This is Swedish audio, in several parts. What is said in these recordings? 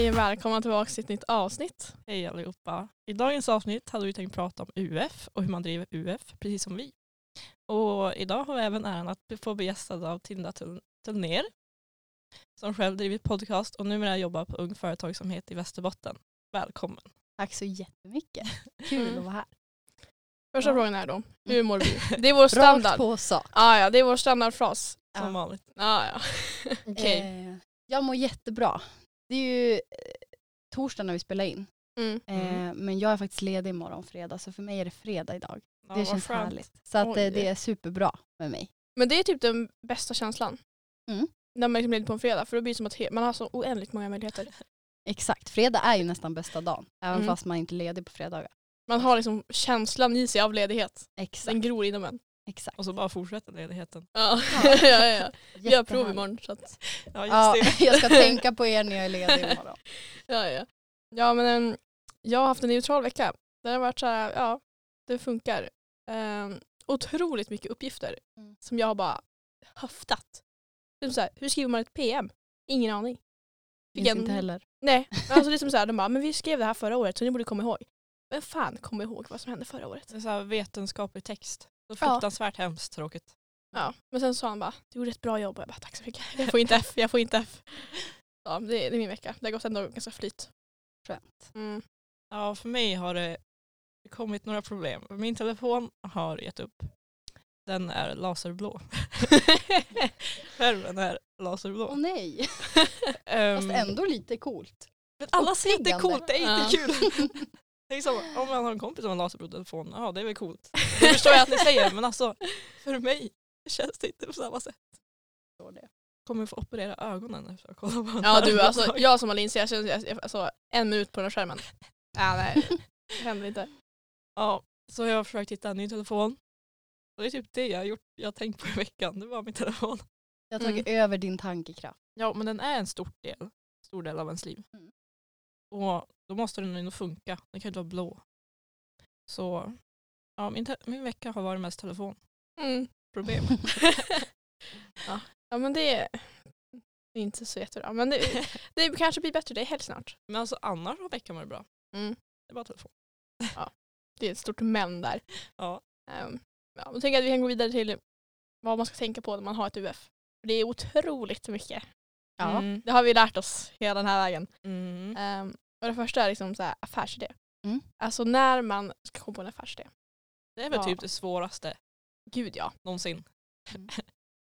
Hej och välkomna tillbaka till ett nytt avsnitt. Hej allihopa. I dagens avsnitt hade vi tänkt prata om UF och hur man driver UF, precis som vi. Och idag har vi även äran att få bli gästade av Tinda Tullner som själv drivit podcast och numera jobbar på Ung Företagsamhet i Västerbotten. Välkommen. Tack så jättemycket. Kul Mm. att vara här. Första Ja. frågan är då, hur mår vi? Det är vår standard. Rakt på sak. Ah, ja, det är vår standardfras. Som Ja. vanligt. Ah, ja. Okej. Eh, jag mår jättebra. Det är ju eh, torsdag när vi spelar in. Mm. Eh, men jag är faktiskt ledig imorgon fredag så för mig är det fredag idag. Ja, det känns skönt. härligt. Så att, Oj. eh, det är superbra med mig. Men det är typ den bästa känslan. Mm. När man liksom leder på en fredag för då blir det som att man har så oändligt många möjligheter. Exakt. Fredag är ju nästan bästa dagen. Även Mm. fast man inte är ledig på fredagar. Man har liksom känslan i sig av ledighet. Exakt. Den gror inom en. Exakt. Och så bara fortsätter ledigheten. Ja, Ja. ja, ja. Vi har prov imorgon. Så att, Ja, just Ja, det. jag ska tänka på er när jag är ledig imorgon. ja, ja. ja men em, jag har haft en neutral vecka. Det har varit så här, ja, det funkar. Um, otroligt mycket uppgifter Mm. som jag har bara höftat. Typ så här, hur skriver man ett PM? Ingen aning. Fick en- inte heller. Nej, alltså det är som så här, de bara, men vi skrev det här förra året så ni borde komma ihåg. Men fan kommer ihåg vad som hände förra året? Det är så här vetenskaplig text. Så Ja. fruktansvärt hemskt tråkigt. Ja, men sen sa han bara, du gjorde ett bra jobb och jag bara, tack så mycket. Jag får inte F, jag får inte F. Ja, det är, det är min vecka. Det har gått ändå ganska flyt. Skönt. Mm. Ja, för mig har det kommit några problem. Min telefon har gett upp. Den är laserblå. Skärmen är laserblå. Åh nej. Ehm, Fast ändå lite coolt. men alla ser uppiggande. coolt, det är inte Ja. kul. Det är som om man har en kompis som har en laserblå telefon, ja det är väl coolt. Det förstår jag att ni säger men alltså för mig känns det inte på samma sätt. Det. Kommer få operera ögonen efter att kolla på den Ja du, alltså, jag som har linser, jag känner alltså, en minut på den här skärmen. Ja, nej, det händer inte. Ja, så jag har försökt hitta en ny telefon. Och det är typ det jag har gjort, jag har tänkt på i veckan, det var min telefon. Jag har tagit över din tankekraft. Ja men den är en stor del, stor del av ens liv. Mm. Och då måste den ändå funka, den kan inte vara blå. Så ja, min, min vecka har varit mest telefonproblem. Mm. ja. ja men det är det är inte så jättebra. Men det, det kanske blir bättre, det är helg snart. Men alltså annars har veckan varit bra. Mm. Det är bara telefon. Det är ett stort men där. Ja. Um, ja, då tänker jag att vi kan gå vidare till vad man ska tänka på när man har ett UF. Det är otroligt mycket. Ja. Mm. Det har vi lärt oss hela den här vägen. Mm. Um, och det första är liksom så här, affärsidé. Mm. Alltså när man ska komma på en affärsidé. Det är väl Ja. typ det svåraste Gud ja. någonsin.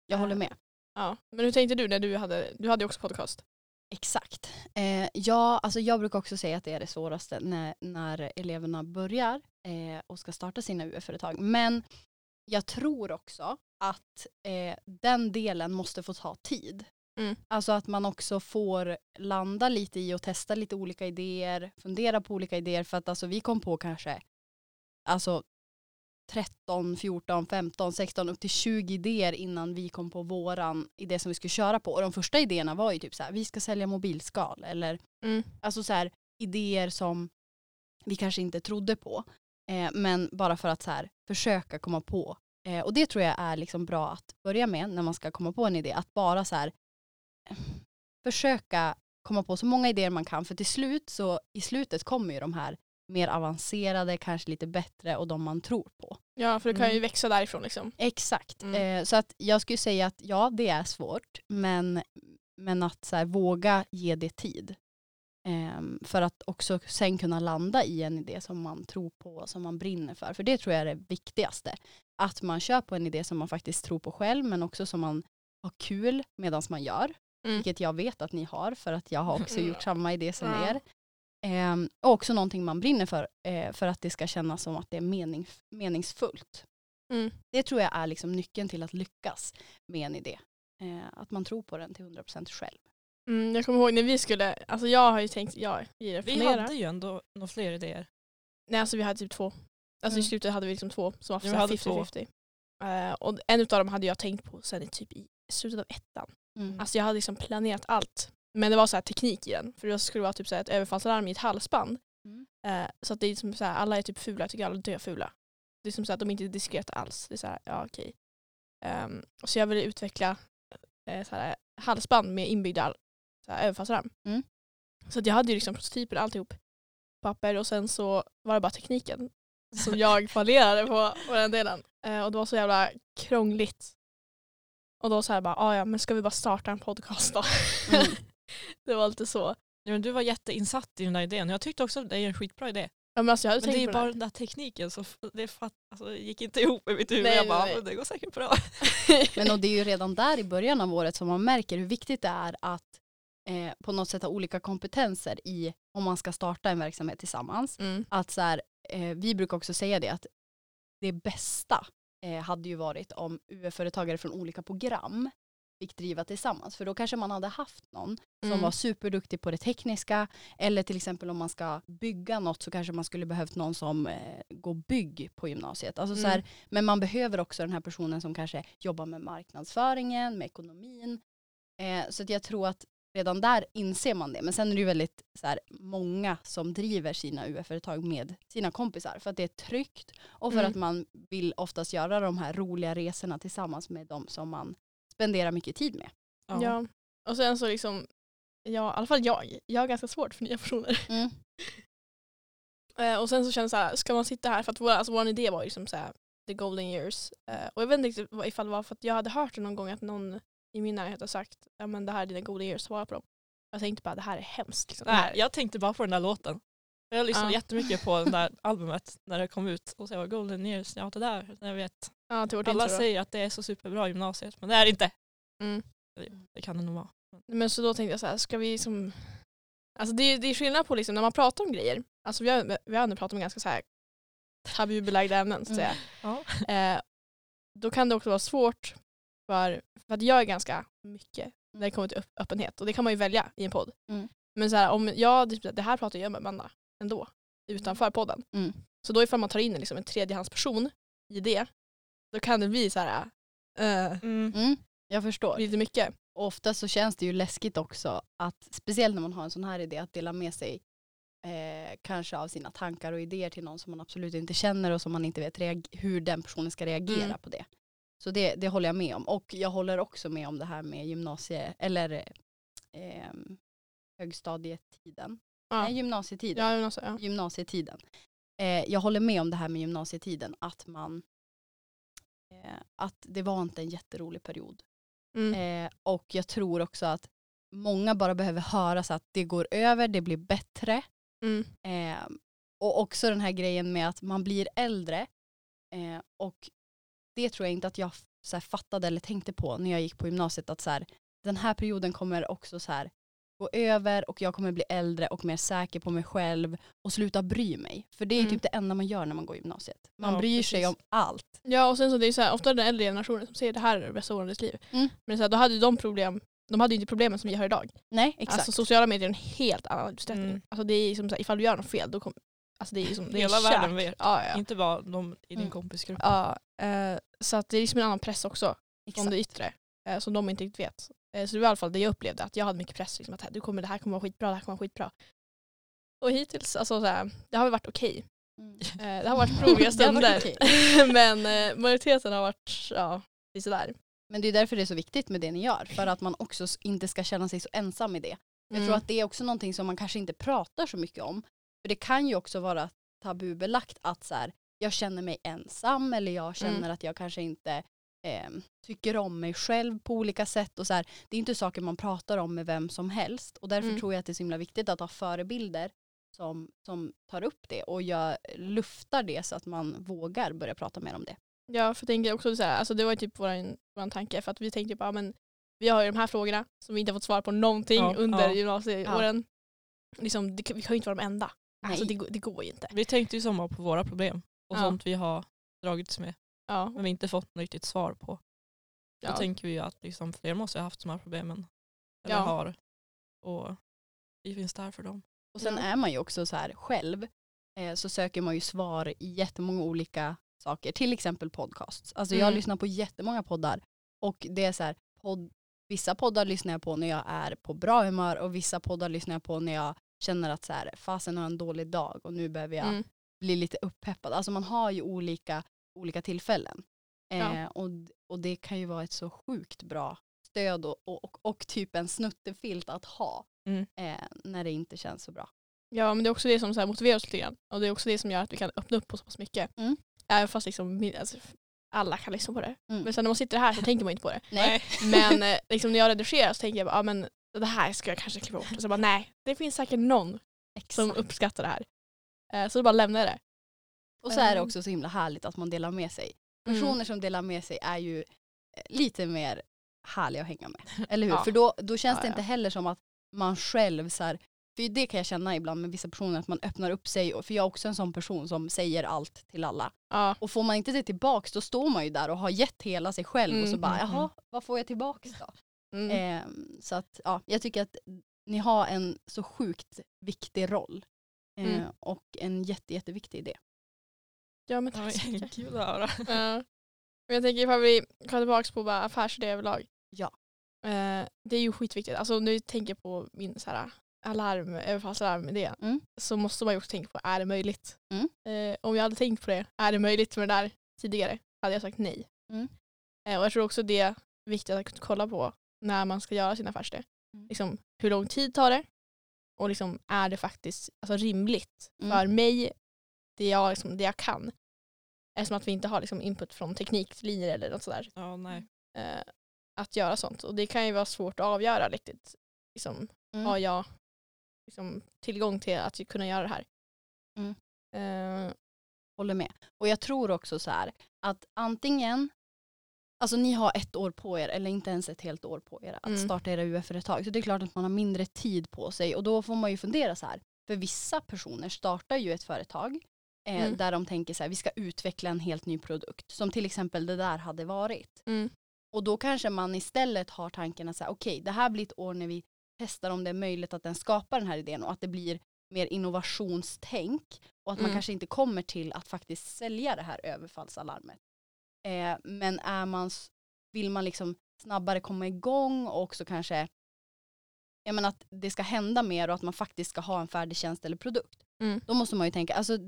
Jag håller med. ja. Men hur tänkte du när du hade, du hade ju också podcast. Exakt. Eh, ja, alltså jag brukar också säga att det är det svåraste när, när eleverna börjar eh, och ska starta sina UF-företag. Men jag tror också att eh, den delen måste få ta tid. Mm. Alltså att man också får landa lite i och testa lite olika idéer, fundera på olika idéer för att alltså vi kom på kanske alltså 13, 14, 15, 16 upp till 20 idéer innan vi kom på våran idé som vi skulle köra på. Och de första idéerna var ju typ så här, vi ska sälja mobilskal eller Mm. alltså så här idéer som vi kanske inte trodde på. Eh, men bara för att så här, försöka komma på. Eh, och det tror jag är liksom bra att börja med när man ska komma på en idé. Att bara så här, försöka komma på så många idéer man kan. För till slut så i slutet kommer ju de här mer avancerade, kanske lite bättre och de man tror på. Ja för det kan ju Mm. växa därifrån liksom. Exakt. Mm. Eh, så att jag skulle säga att ja, det är svårt. Men, men att så här, våga ge det tid. Ehm, för att också sen kunna landa i en idé som man tror på och som man brinner för. För det tror jag är det viktigaste. Att man kör på en idé som man faktiskt tror på själv men också som man har kul medan man gör. Mm. Vilket jag vet att ni har för att jag har också gjort samma idé som Ja. er. Ehm, och också någonting man brinner för eh, för att det ska kännas som att det är mening, meningsfullt. Mm. Det tror jag är liksom nyckeln till att lyckas med en idé. Eh, att man tror på den till 100% själv. Mm, jag kommer ihåg när vi skulle, alltså jag har ju tänkt, ja, vi Vi resonerar. hade ju ändå några fler idéer. Nej alltså vi hade typ två. Alltså i Mm. slutet hade vi liksom två som var Ja, vi så här hade 50-50. Eh, och en av dem hade jag tänkt på sen i typ i slutet av ettan. Mm. Alltså jag hade liksom planerat allt. Men det var så här teknik i den. För det skulle vara typ så här ett överfallslarm i ett halsband. Mm. Eh, så att det är liksom så här, alla är typ fula, jag tycker alla är döfula. Det är som så att de inte är diskreta alls. Det är så här, ja okej. Ehm, så jag ville utveckla eh, så här, halsband med inbyggda så här, överfallsram. Mm. Så att jag hade ju liksom prototyper alltihop papper och sen så var det bara tekniken som jag fallerade på, på den delen. Eh, och det var så jävla krångligt. Och då så här bara, "Ah, ja men ska vi bara starta en podcast då? Mm. det var lite så. Ja, men du var jätteinsatt i den där idén. Jag tyckte också att det är en skitbra idé. Ja, men alltså, jag hade Men det är bara det. den där tekniken som det, fatt, alltså, det gick inte ihop i mitt huvud. Nej, jag bara, nej, nej. "Men det går säkert bra. Men och det är ju redan där i början av året som man märker hur viktigt det är att eh, på något sätt ha olika kompetenser i om man ska starta en verksamhet tillsammans. Mm. Att så här, eh, vi brukar också säga det att det bästa eh, hade ju varit om UF-företagare från olika program fick driva tillsammans. För då kanske man hade haft någon som Mm. var superduktig på det tekniska. Eller till exempel om man ska bygga något så kanske man skulle behövt någon som eh, går bygg på gymnasiet. Alltså så här, Mm. men man behöver också den här personen som kanske jobbar med marknadsföringen, med ekonomin. Eh, så jag tror att redan där inser man det. Men sen är det ju väldigt så här, många som driver sina UF-företag med sina kompisar. För att det är tryggt och för Mm. att man vill oftast göra de här roliga resorna tillsammans med de som man spenderar mycket tid med. Ja. Och sen så liksom, ja, i alla fall jag, jag har ganska svårt för nya personer. Mm. Eh, och sen så känns det så här, ska man sitta här, för att vår, alltså vår idé var ju liksom så här, the golden years. Eh, och jag vet inte ifall det var för att jag hade hört det någon gång att någon i min närhet har sagt, ja men det här är dina golden years, svara på dem. Jag tänkte bara det här är hemskt. Liksom. Nej, här, jag tänkte bara på den där låten. Jag lyssnade Ja. jättemycket på det där albumet när det kom ut. Och så var Golden Years, ja det där, jag vet. ja, Alla intro säger att det är så superbra gymnasiet, men det är det inte. Mm. Det, kan det nog vara. Men så då tänkte jag så här, ska vi som... Alltså det, är- det är skillnad på liksom när man pratar om grejer. Alltså vi har, vi har ändå pratat om ganska så här tabubelagda ämnen så att säga. Ja. Eh, då kan det också vara svårt för, för att jag är ganska mycket när det kommer till öpp- öppenhet och det kan man ju välja i en podd. Mm. Men så här, om jag, typ, det här pratar jag med Amanda ändå utanför podden. Mm. Så då ifall man tar in liksom en tredjehandsperson i det då kan det bli så här eh, Mm. Mm. Jag förstår. lite mycket. Och ofta så känns det ju läskigt också att speciellt när man har en sån här idé att dela med sig eh, kanske av sina tankar och idéer till någon som man absolut inte känner och som man inte vet hur den personen ska reagera Mm. på det. Så det, det håller jag med om. Och jag håller också med om det här med gymnasie eller eh, ehm, högstadietiden. Ja. Nej, gymnasietiden. Ja, alltså, ja. Gymnasietiden. Eh, jag håller med om det här med gymnasietiden att man eh, att det var inte en jätterolig period. Mm. Eh, och jag tror också att många bara behöver höra så att det går över, det blir bättre. Mm. Eh, och också den här grejen med att man blir äldre. Eh, och det tror jag inte att jag så här, fattade eller tänkte på när jag gick på gymnasiet. Att så här, den här perioden kommer också så här, gå över och jag kommer bli äldre och mer säker på mig själv och sluta bry mig. För det är Mm. typ det enda man gör när man går gymnasiet. Man Ja, bryr sig precis. om allt. Ja och sen så det är så här, ofta den äldre generationen som säger det här är det bästa året i ditt liv. Mm. Men så här, då hade de problem, de hade ju inte problemen som vi har idag. Nej, exakt. Alltså sociala medier är en helt annan utsträckning. Mm. Alltså det är som så här, ifall du gör något fel då kommer, alltså det är som, det är Hela kört. världen vet. Ja, ja. Inte bara de i din Mm. kompisgrupp. ja eh, så att det är liksom en annan press också från exakt. det yttre. Eh, som de inte riktigt vet. Eh, så det var i alla fall det jag upplevde, att jag hade mycket press. Liksom, att du kommer, det här kommer vara skitbra, det här kommer vara skitbra. Och hittills, alltså så här, det har väl varit okej. Mm. Eh, det har varit varit stunder. Men eh, majoriteten har varit, ja, sådär. Men det är därför det är så viktigt med det ni gör. För att man också inte ska känna sig så ensam i det. Jag Mm. tror att det är också någonting som man kanske inte pratar så mycket om. För det kan ju också vara tabubelagt att så här, jag känner mig ensam eller jag känner Mm. att jag kanske inte eh, tycker om mig själv på olika sätt. Och så här, det är inte saker man pratar om med vem som helst. Och därför Mm. tror jag att det är så himla viktigt att ha förebilder som, som tar upp det och gör, luftar det så att man vågar börja prata mer om det. Ja, för jag tänker också så här, alltså det var ju typ vår, vår tanke för att vi tänkte bara men vi har ju de här frågorna som vi inte har fått svar på någonting Ja, under ja. gymnasieåren. Liksom, det, vi kan ju inte vara de enda. Alltså det, går- det går ju inte. Vi tänkte ju samma på våra problem och Ja. sånt vi har dragits med Ja, men vi inte fått något riktigt svar på. Då ja. tänker vi ju att liksom fler måste ha haft de här problemen. Eller har. Och vi finns där för dem. Och sen är man ju också så här själv eh, så söker man ju svar i jättemånga olika saker. Till exempel podcasts. Alltså jag Mm. lyssnar på jättemånga poddar och det är så här, podd, vissa poddar lyssnar jag på när jag är på bra humör och vissa poddar lyssnar jag på när jag känner att så här, fasen har en dålig dag och nu behöver jag Mm. Bli lite uppeppad. Alltså man har ju olika, olika tillfällen. Eh, Ja. och, och det kan ju vara ett så sjukt bra stöd och, och, och, typ en snuttefilt att ha Mm. eh, när det inte känns så bra. Ja men det är också det som så här motiverar oss lite grann. Och det är också det som gör att vi kan öppna upp oss så pass mycket. Mm. Även fast liksom, alltså, alla kan lyssna på det. Mm. Men sen när man sitter här så tänker man inte på det. Nej. Men eh, liksom, när jag redigerar så tänker jag bara, ah, men det här ska jag kanske klippa bort. Och så bara nej, det finns säkert någon som Exakt. uppskattar det här. Eh, så då bara lämnar jag det. Och så är det Ehm. också så himla härligt att man delar med sig. Mm. Personer som delar med sig är ju eh, lite mer härliga att hänga med. Eller hur? Ja. För då, då känns Ja, det inte heller som att man själv så här, för det kan jag känna ibland med vissa personer att man öppnar upp sig. För jag är också en sån person som säger allt till alla. Ja, Och får man inte det tillbaks då står man ju där och har gett hela sig själv och så Mm, bara mm, jaha, vad får jag tillbaks då? mm. Ehm, så att ja, jag tycker att ni har en så sjukt viktig roll. Eh, Mm. Och en jätte, jätteviktig idé. ja men tack så mycket. Kul att höra. Ja. Men jag tänker ifall vi kommer tillbaka på bara affärsidé överlag. Ja. Eh, det är ju skitviktigt. Alltså nu tänker jag på min så här, alarm, överfallsalarm-idé. Mm. Så måste man ju också tänka på, är det möjligt? Mm. Eh, om jag hade tänkt på det, är det möjligt med det där tidigare? Hade jag sagt nej. Mm. Eh, och jag tror också det är viktigt att kolla på när man ska göra sin affärsidé. Mm. Liksom, hur lång tid tar det? Och liksom, är det faktiskt alltså, rimligt Mm. för mig, det jag, liksom, det jag kan? Eftersom att vi inte har liksom, input från tekniklinjer eller något sådär. Nej. Eh, att göra sånt. Och det kan ju vara svårt att avgöra riktigt. Liksom, Mm. Har jag liksom, tillgång till att kunna göra det här? Mm. Eh, Håller med. Och jag tror också så här att antingen, alltså ni har ett år på er eller inte ens ett helt år på er att Mm. starta era UF-företag. Så det är klart att man har mindre tid på sig och då får man ju fundera så här. För vissa personer startar ju ett företag eh, Mm. där de tänker så här, vi ska utveckla en helt ny produkt. Som till exempel det där hade varit. mm, Och då kanske man istället har tanken att säga okej det här blir ett år när vi testar om det är möjligt att den skapar den här idén och att det blir mer innovationstänk och att man Mm. kanske inte kommer till att faktiskt sälja det här överfallsalarmet. Eh, men är man, vill man liksom snabbare komma igång och också kanske jag menar att det ska hända mer och att man faktiskt ska ha en färdig tjänst eller produkt. mm, Då måste man ju tänka, alltså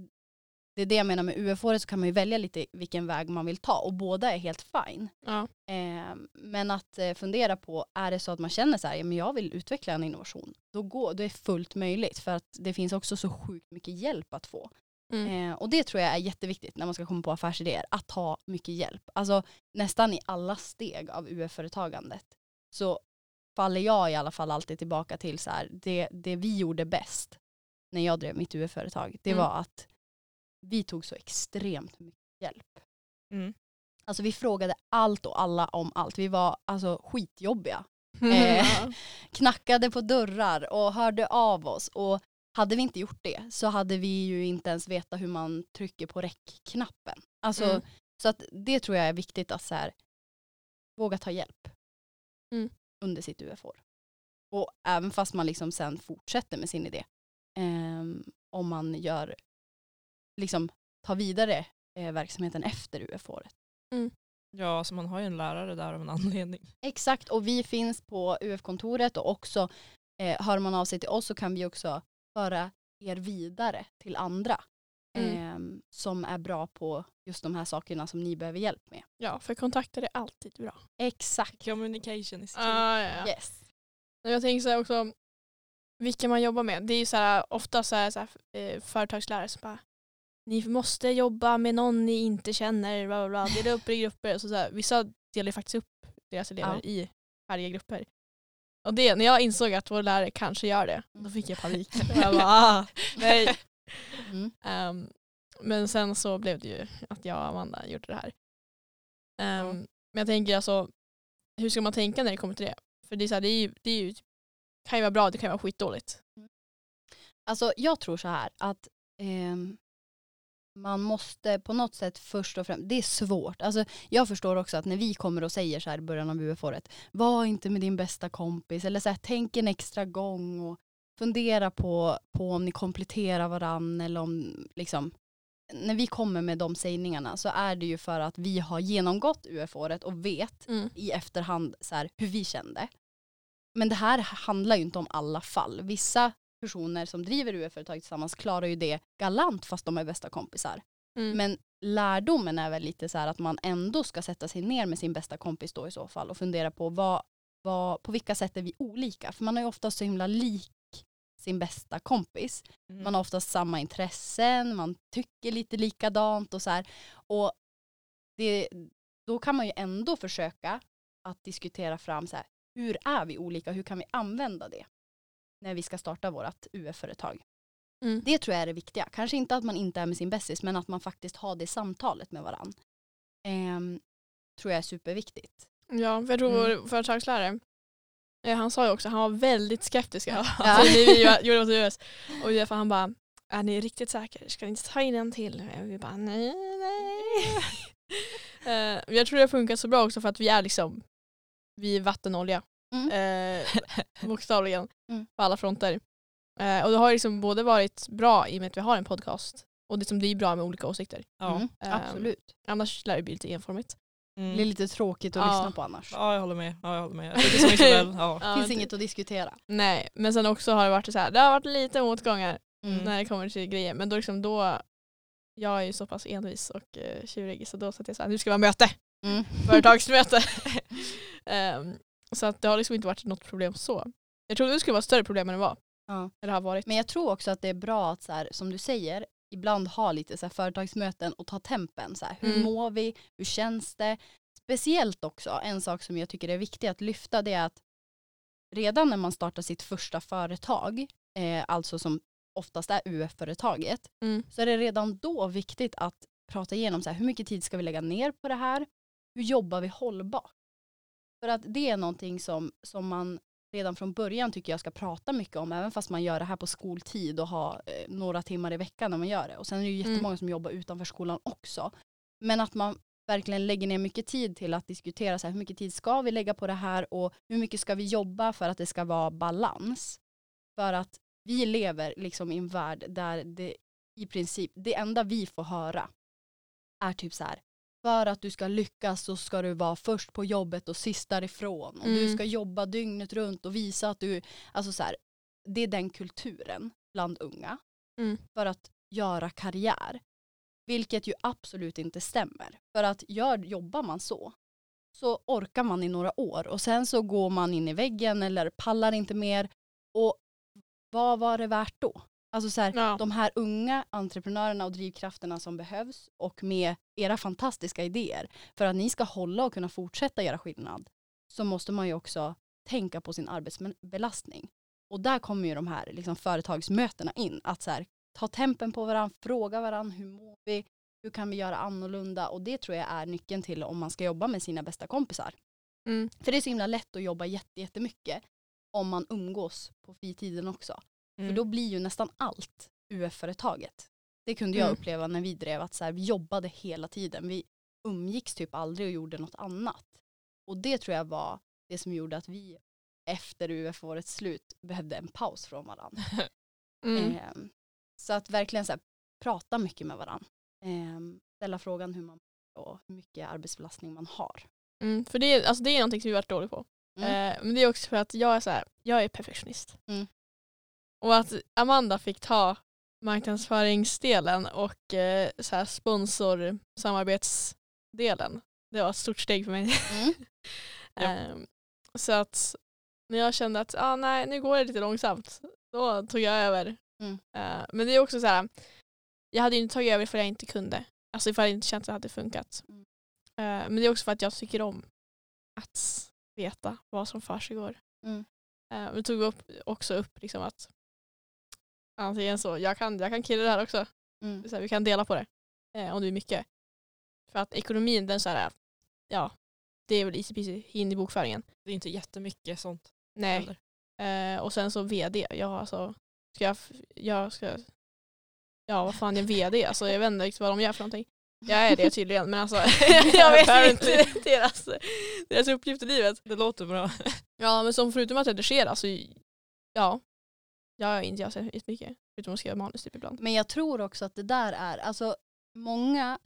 det är det jag menar med UF-året så kan man ju välja lite vilken väg man vill ta och båda är helt fine. ja, Eh, men att eh, fundera på, är det så att man känner så här, ja, men jag vill utveckla en innovation, då, går, då är det fullt möjligt för att det finns också så sjukt mycket hjälp att få. Mm, Eh, och det tror jag är jätteviktigt när man ska komma på affärsidéer, att ha mycket hjälp. Alltså nästan i alla steg av UF-företagandet så faller jag i alla fall alltid tillbaka till så här, det, det vi gjorde bäst när jag drev mitt UF-företag, det Mm. var att vi tog så extremt mycket hjälp. Mm. Alltså vi frågade allt och alla om allt. Vi var alltså skitjobbiga. Eh. Knackade på dörrar och hörde av oss. Och hade vi inte gjort det så hade vi ju inte ens veta hur man trycker på räckknappen. Alltså, Mm. Så att det tror jag är viktigt att så här, våga ta hjälp Mm. under sitt UF-år. Och även fast man liksom sen fortsätter med sin idé. ehm, om man gör, liksom tar vidare eh, verksamheten efter UF-året. Ja, alltså man har ju en lärare där av en anledning. Exakt, och vi finns på UF-kontoret och också eh, hör man av sig till oss så kan vi också föra er vidare till andra Mm. eh, som är bra på just de här sakerna som ni behöver hjälp med. ja, för kontakter är alltid bra. Exakt. Communication is key. Ah, ja, ja. Yes. Jag tänker så här också, vilka man jobbar med. Det är ju så här, ofta så här, så här, eh, företagslärare som bara ni måste jobba med någon ni inte känner, bla bla bla. Dela upp i grupper. Så så här, vissa delar faktiskt upp deras elever Ja. i färdiga grupper. Och det, när jag insåg att vår lärare kanske gör det, då Mm. fick jag panik. Och jag bara, ah, nej. Mm. Ehm, men sen så blev det ju att jag och Amanda gjorde det här. Ehm, Men jag tänker alltså, hur ska man tänka när det kommer till det? För det, är så här, det, är ju, det är ju, kan ju vara bra, det kan ju vara skitdåligt. Alltså jag tror så här att ehm, man måste på något sätt först och främst, det är svårt. Alltså jag förstår också att när vi kommer och säger så här i början av UF-året, var inte med din bästa kompis eller så här, tänk en extra gång och fundera på, på om ni kompletterar varann eller om liksom när vi kommer med de sägningarna så är det ju för att vi har genomgått UF-året och vet i efterhand så här, hur vi kände. Men det här handlar ju inte om alla fall. Vissa personer som driver UF-företag tillsammans klarar ju det galant fast de är bästa kompisar. Mm. Men lärdomen är väl lite så här att man ändå ska sätta sig ner med sin bästa kompis då i så fall och fundera på vad, vad, på vilka sätt är vi olika? För man är ju ofta så himla lik sin bästa kompis. Mm. Man har oftast samma intressen, man tycker lite likadant och så här. Och det, då kan man ju ändå försöka att diskutera fram så här, hur är vi olika, hur kan vi använda det när vi ska starta vårt UF-företag. Mm. Det tror jag är det viktiga. Kanske inte att man inte är med sin bästis men att man faktiskt har det samtalet med varandra. Ehm, tror jag är superviktigt. Ja, för jag tror Mm. vår företagslärare, eh, han sa ju också, han var väldigt skeptisk. Ja. Alltså, vi gjorde vårt US. Och därför han bara, är ni riktigt säkra? Ska ni inte ta in en till? Och vi bara, nej, nej. Eh, jag tror det funkar så bra också för att vi är liksom, vi är vatten och olja. Mm. Eh, bokstavligen. Mm. På alla fronter. Eh, och det har liksom både varit bra i och med att vi har en podcast och det som blir bra med olika åsikter. Ja. Mm, Ehm, absolut. Annars lär det bli lite enformigt. Det Mm. blir lite tråkigt att Ja. lyssna på annars. Ja, jag håller med. Ja, jag håller med. Som Isabel. Ja. Ja, finns det- inget att diskutera. Nej, men sen också har det varit så här, det har varit lite motgångar Mm. när det kommer till grejer. Men då liksom då, jag är ju så pass envis och uh, tjurig så då satt jag så här, nu ska vi ha möte, Mm. företagsmöte. Ehm, så att det har liksom inte varit något problem så. Jag trodde det skulle vara ett större problem än det var. Ja. Eller har varit. Men jag tror också att det är bra att, så här, som du säger, ibland ha lite så här, företagsmöten och ta tempen. Så här, hur Mm. mår vi? Hur känns det? Speciellt också, en sak som jag tycker är viktig att lyfta det är att redan när man startar sitt första företag, eh, alltså som oftast är UF-företaget, Mm. så är det redan då viktigt att prata igenom så här, hur mycket tid ska vi lägga ner på det här? Hur jobbar vi hållbart? För att det är någonting som, som man redan från början tycker jag ska prata mycket om, även fast man gör det här på skoltid och har eh, några timmar i veckan när man gör det. Och sen är det ju Mm. jättemånga som jobbar utanför skolan också. Men att man verkligen lägger ner mycket tid till att diskutera så här, hur mycket tid ska vi lägga på det här och hur mycket ska vi jobba för att det ska vara balans. För att vi lever liksom i en värld där det i princip, det enda vi får höra är typ så här, för att du ska lyckas så ska du vara först på jobbet och sist därifrån. Och du Mm. ska jobba dygnet runt och visa att du, alltså så här, det är den kulturen bland unga Mm. för att göra karriär. Vilket ju absolut inte stämmer. För att gör, jobbar man så, så orkar man i några år och sen så går man in i väggen eller pallar inte mer. Och vad var det värt då? Alltså så här, Ja. de här unga entreprenörerna och drivkrafterna som behövs och med era fantastiska idéer för att ni ska hålla och kunna fortsätta göra skillnad så måste man ju också tänka på sin arbetsbelastning. Och där kommer ju de här liksom, företagsmötena in. Att så här, ta tempen på varandra, fråga varandra hur mår vi, hur kan vi göra annorlunda och det tror jag är nyckeln till om man ska jobba med sina bästa kompisar. Mm. För det är så himla lätt att jobba jätte- jättemycket om man umgås på fritiden också. Mm. För då blir ju nästan allt UF-företaget. Det kunde jag Mm. uppleva när vi drev att så här, vi jobbade hela tiden. Vi umgicks typ aldrig och gjorde något annat. Och det tror jag var det som gjorde att vi efter UF-årets slut behövde en paus från varandra. Mm. Ehm, så att verkligen så här, prata mycket med varandra. Ehm, ställa frågan hur man och hur mycket arbetsbelastning man har. Mm. För det är, alltså det är någonting som vi varit dåliga på. Mm. Eh, men det är också för att jag är så här, jag är perfektionist. Mm. Och att Amanda fick ta marknadsföringsdelen och eh, så här sponsorsamarbetsdelen. Det var ett stort steg för mig. Mm. Ehm, så att när jag kände att ah, nej, nu går det lite långsamt, då tog jag över. Mm. Eh, men det är också så här, jag hade inte tagit över för jag inte kunde. Alltså ifall jag inte känt att det hade funkat. Mm. Eh, men det är också för att jag tycker om att veta vad som försiggår. Mm. Uh, vi tog upp, också upp liksom att antingen så, jag kan, jag kan killa det här också. Mm. Så här, vi kan dela på det. eh, om det är mycket. För att ekonomin, den så här, ja, det är väl easy peasy in i bokföringen. Det är inte jättemycket sånt. Nej. Eh, och sen så vd, ja alltså, ska jag, jag ska, ja vad fan är vd? Alltså jag vet inte riktigt vad de gör för någonting. Jag är det tydligen men alltså jag vet inte deras, deras uppgift i livet. Det låter bra. Ja men som förutom att redigera så ja, jag är inte jag så mycket förutom att skriva manus typ ibland. Men jag tror också att det där är, alltså många,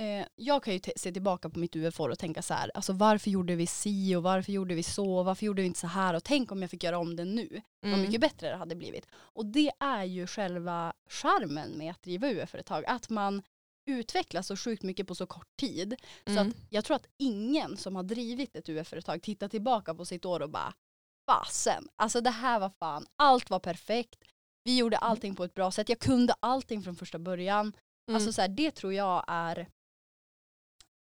eh, jag kan ju se tillbaka på mitt UF-år och tänka så här, alltså varför gjorde vi si och varför gjorde vi så, varför gjorde vi inte så här och tänk om jag fick göra om det nu, vad Mm. mycket bättre det hade blivit. Och det är ju själva charmen med att driva UF-företag, att man utvecklas så sjukt mycket på så kort tid. Så Mm. att jag tror att ingen som har drivit ett UF-företag tittar tillbaka på sitt år och bara fasen, alltså det här var fan, allt var perfekt. Vi gjorde allting på ett bra sätt, jag kunde allting från första början. Mm. Alltså så här, det tror jag är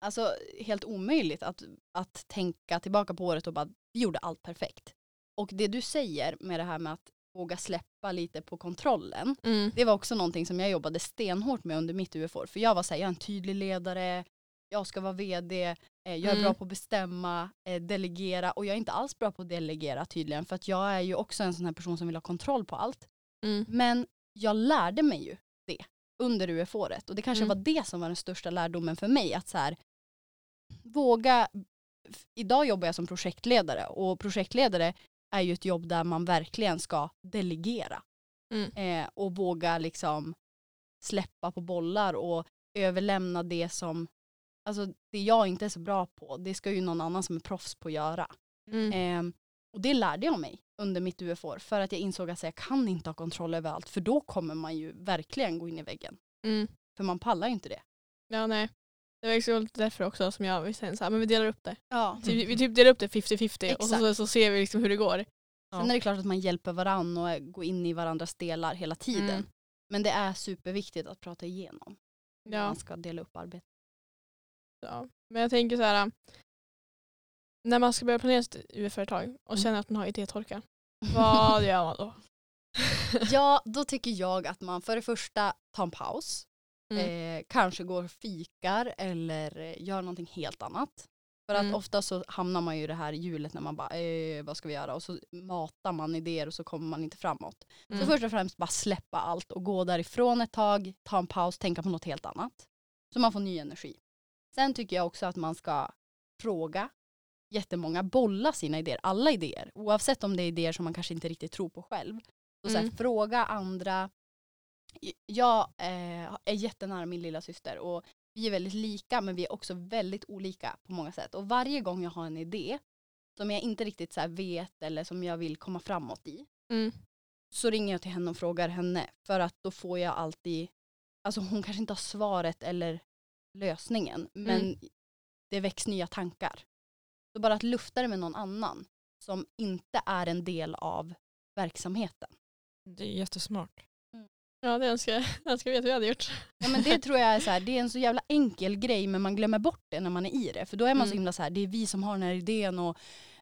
alltså, helt omöjligt att, att tänka tillbaka på året och bara vi gjorde allt perfekt. Och det du säger med det här med att våga släppa lite på kontrollen, Mm. det var också någonting som jag jobbade stenhårt med under mitt UF-år. För jag var såhär, jag är en tydlig ledare, jag ska vara vd, eh, jag är Mm. bra på att bestämma, eh, delegera och jag är inte alls bra på att delegera tydligen för att jag är ju också en sån här person som vill ha kontroll på allt. Mm. Men jag lärde mig ju det under UF-året och det kanske Mm. var det som var den största lärdomen för mig att så här, våga, idag jobbar jag som projektledare och projektledare är ju ett jobb där man verkligen ska delegera Mm. eh, och våga liksom släppa på bollar och överlämna det som, alltså det jag inte är så bra på, det ska ju någon annan som är proffs på göra. Mm. Eh, och det lärde jag mig under mitt UF-år för att jag insåg att jag kan inte ha kontroll över allt för då kommer man ju verkligen gå in i väggen. Mm. För man pallar ju inte det. Ja nej. Det var exakt därför också som jag visste så här, men vi delar upp det. Ja. Typ, vi typ delar upp det 50-50 och så, så, ser vi liksom hur det går. Sen är det klart att man hjälper varann och går in i varandras delar hela tiden. Mm. Men det är superviktigt att prata igenom. när Ja. Man ska dela upp arbetet. Ja. Men jag tänker så här. När man ska börja planera sitt UF-företag och Mm. känner att man har idétorka, vad gör man då? Ja, då tycker jag att man för det första tar en paus. Mm. Eh, kanske går och fikar eller gör någonting helt annat. För att Mm. ofta så hamnar man ju i det här hjulet när man bara, eh, vad ska vi göra? Och så matar man idéer och så kommer man inte framåt. Mm. Så först och främst bara släppa allt och gå därifrån ett tag, ta en paus, tänka på något helt annat. Så man får ny energi. Sen tycker jag också att man ska fråga jättemånga, bolla sina idéer, alla idéer. Oavsett om det är idéer som man kanske inte riktigt tror på själv. Så, så här, Mm. fråga andra. Jag eh, är jättenära min lilla syster och vi är väldigt lika men vi är också väldigt olika på många sätt. Och varje gång jag har en idé som jag inte riktigt så vet eller som jag vill komma framåt i Mm. så ringer jag till henne och frågar henne för att då får jag alltid, alltså hon kanske inte har svaret eller lösningen men Mm. det väcks nya tankar. Så bara att lufta det med någon annan som inte är en del av verksamheten. Det är jättesmart. Ja det önskar jag önskar jag att vi hade gjort. Ja, men det tror jag är så här, det är en så jävla enkel grej men man glömmer bort det när man är i det. För då är man så Mm. himla så här, det är vi som har den här idén och